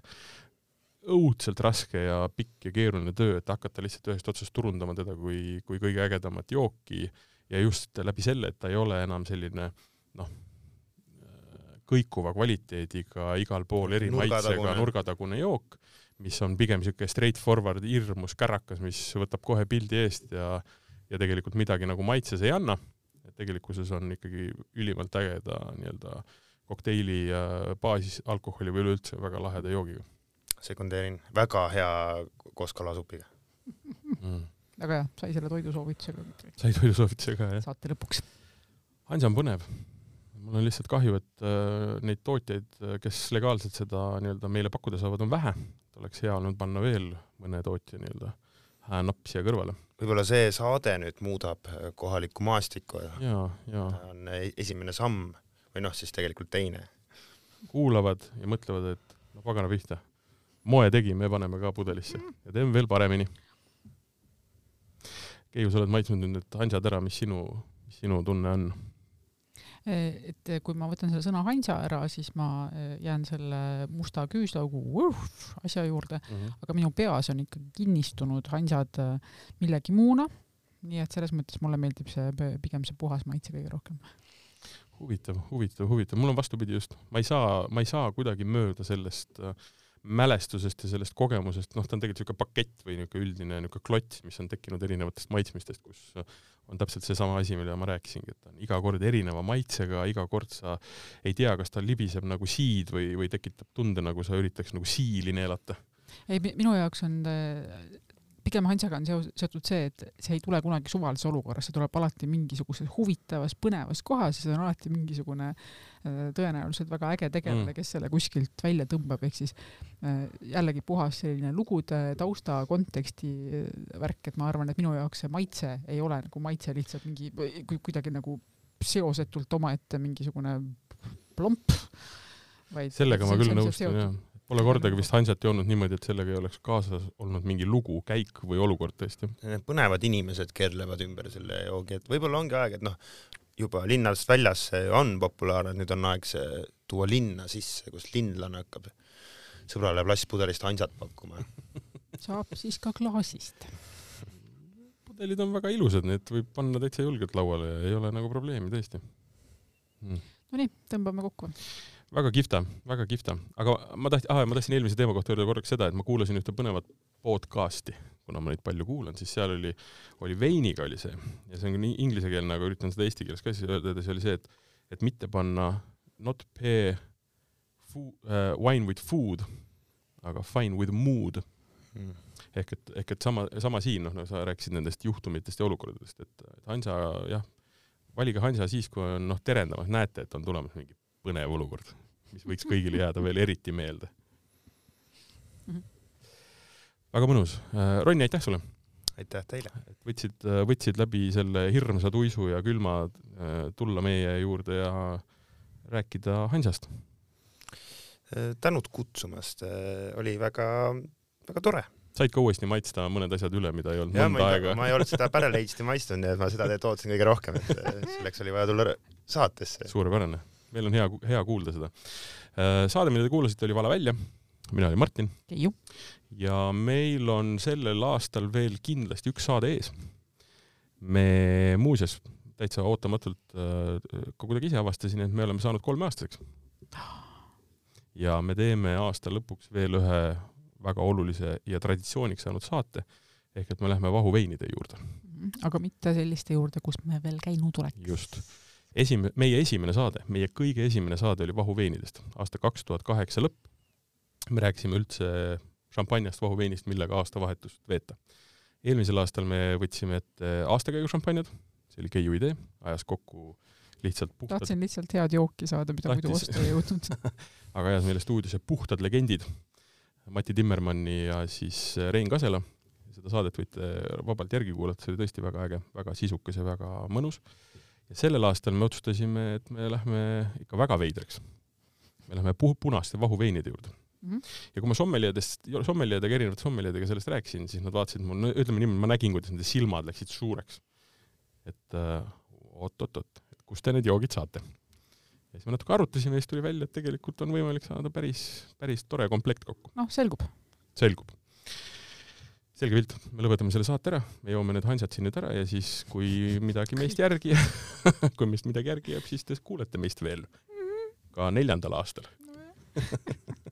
õudselt raske ja pikk ja keeruline töö, et hakata lihtsalt ühest otsast turundama teda kui, kui kõige ägedamat jooki ja just läbi selle, et ta ei ole enam selline noh, kõikuva kvaliteediga igal pool eri Nurgatagune. maitsega nurgatagune jook, mis on pigem niisugune straight forward hirmus kärakas, mis võtab kohe pildi eest ja ja tegelikult midagi nagu maitses ei anna, et tegelikkuses on ikkagi ülimalt ägeda nii-öelda kokteili äh, baasis alkoholi või üleüldse väga laheda joogiga sekundeerin, väga hea koos kalasupiga. mm.. väga hea, sai selle toidusoovitusega sai toidusoovituse ka, jah? saate lõpuks. Hansa on põnev. mul on lihtsalt kahju, et äh, neid tootjaid, kes legaalselt seda nii-öelda meile pakkuda saavad, on vähe. oleks hea olnud panna veel mõne tootja nii-öelda häänapp siia kõrvale. võib-olla see saade nüüd muudab kohalikku maastikku ja ja, ja ta on esimene samm või noh, siis tegelikult teine. kuulavad ja mõtlevad, et no pagana pihta, moe tegime ja paneme ka pudelisse ja teeme veel paremini. Keiu, sa oled maitsnud nüüd need hansad ära, mis sinu, mis sinu tunne on? et kui ma võtan selle sõna Hansa ära, siis ma eh, jään selle musta küüslaugu uh, asja juurde, aga minu peas on ikkagi kinnistunud Hansad eh, millegi muuna. nii et selles mõttes mulle meeldib see pigem see puhas maitse kõige rohkem. huvitav, huvitav, huvitav, mul on vastupidi just, ma ei saa, ma ei saa kuidagi mööda sellest äh, mälestusest ja sellest kogemusest, noh, ta on tegelikult niisugune pakett või niisugune üldine niisugune klots, mis on tekkinud erinevatest maitsmistest, kus äh, on täpselt seesama asi, mille ma rääkisingi, et ta on iga kord erineva maitsega, iga kord sa ei tea, kas ta libiseb nagu siid või, või tekitab tunde, nagu sa üritaks nagu siili neelata. ei, minu jaoks on eh, pigem Hansaga on seos- seotud see, et see ei tule kunagi suvalises olukorras, see tuleb alati mingisuguses huvitavas, põnevas kohas ja see on alati mingisugune eh, tõenäoliselt väga äge tegelane Mm. kes selle kuskilt välja tõmbab, ehk siis eh, jällegi puhas selline lugude tausta konteksti eh, värk, et ma arvan, et minu jaoks see maitse ei ole nagu maitse lihtsalt mingi ku- kuidagi nagu seosetult omaette mingisugune plomp, vaid sellega ma küll nõustun jah. Pole kordagi vist Hansat joonud niimoodi, et sellega ei oleks kaasas olnud mingi lugu, käik või olukord tõesti. Need põnevad inimesed keerlevad ümber selle joogi, et võib-olla ongi aeg, et noh, juba linnast väljas see on populaarne, nüüd on aeg see tuua linna sisse, kus linlane hakkab sõbrale plastpudelist hansat pakkuma. saab siis ka klaasist. pudelid on väga ilusad, need võib panna täitsa julgelt lauale ja ei ole nagu probleemi tõesti mm.. Nonii, tõmbame kokku. Väga kihvta, väga kihvta, aga ma tahtsin ah,, ma tahtsin eelmise teema kohta öelda korraks seda, et ma kuulasin ühte põnevat podcast'i, kuna ma neid palju kuulan, siis seal oli, oli veiniga oli see. Ja see on nii inglisekeelne, aga üritan seda eesti keeles ka siis öelda, see oli see, et, et mitte panna not pair food, uh, wine with food, aga fine with mood. Ehk et, ehk et sama, sama siin, noh, no sa rääkisid nendest juhtumitest ja olukordadest, et et Hansa jah, valige Hansa siis, kui on noh, terendamas, näete, et on tulemas mingi põnev olukord, mis võiks kõigile jääda veel eriti meelde väga mõnus. Ronni, aitäh sulle, aitäh teile. võtsid, võtsid läbi selle hirmsa tuisu ja külma äh, tulla meie juurde ja rääkida Hansast. tänud kutsumast, oli väga, väga tore. said ka uuesti maitsta mõned asjad üle, mida ei olnud ja mõnda ma ei, aega ma ei olnud seda päreleidsti maitsnud, nii et ma seda teed ootasin kõige rohkem, et selleks oli vaja tulla saatesse. suurepärane, meil on hea, hea kuulda seda. saade, mida te kuulasite, oli Vala välja. mina olin Martin Keiu, ja meil on sellel aastal veel kindlasti üks saade ees. me muuseas täitsa ootamatult äh, ka kuidagi ise avastasin, et me oleme saanud kolmeaastaseks. ja me teeme aasta lõpuks veel ühe väga olulise ja traditsiooniks saanud saate ehk et me lähme vahuveinide juurde. aga mitte selliste juurde, kus me veel käinud oleks. just. Esimene, meie esimene saade, meie kõige esimene saade oli vahuveinidest, aasta kaks tuhat kaheksa lõpp. me rääkisime üldse šampanjast, vahuveinist, millega aastavahetust veeta. eelmisel aastal me võtsime ette aastakäigu šampanjad, see oli Keiu idee, ajas kokku lihtsalt puhtad tahtsin lihtsalt head jooki saada, mida muidu Tahtis. osta ei jõudnud aga ajas meile stuudiosse puhtad legendid, Mati Timmermanni ja siis Rein Kasela. seda saadet võite vabalt järgi kuulata, see oli tõesti väga äge, väga sisukas ja väga mõnus. Ja sellel aastal me otsustasime, et me lähme ikka väga veidraks. me lähme pu-, punaste vahuveinide juurde. Mhm. ja kui ma sommeliadest, sommeliadega, erinevate sommeliadega sellest rääkisin, siis nad vaatasid mul, no ütleme niimoodi, ma nägin, kuidas nende silmad läksid suureks. et äh, oot-oot-oot, kust te need joogid saate? ja siis me natuke arutasime ja siis tuli välja, et tegelikult on võimalik saada päris, päris tore komplekt kokku. noh, selgub. selgub. Selge pilt, me lõpetame selle saate ära, me joome need hansad siin nüüd ära ja siis, kui midagi meist järgi kui meist midagi järgi jääb, siis te kuulete meist veel ka neljandal aastal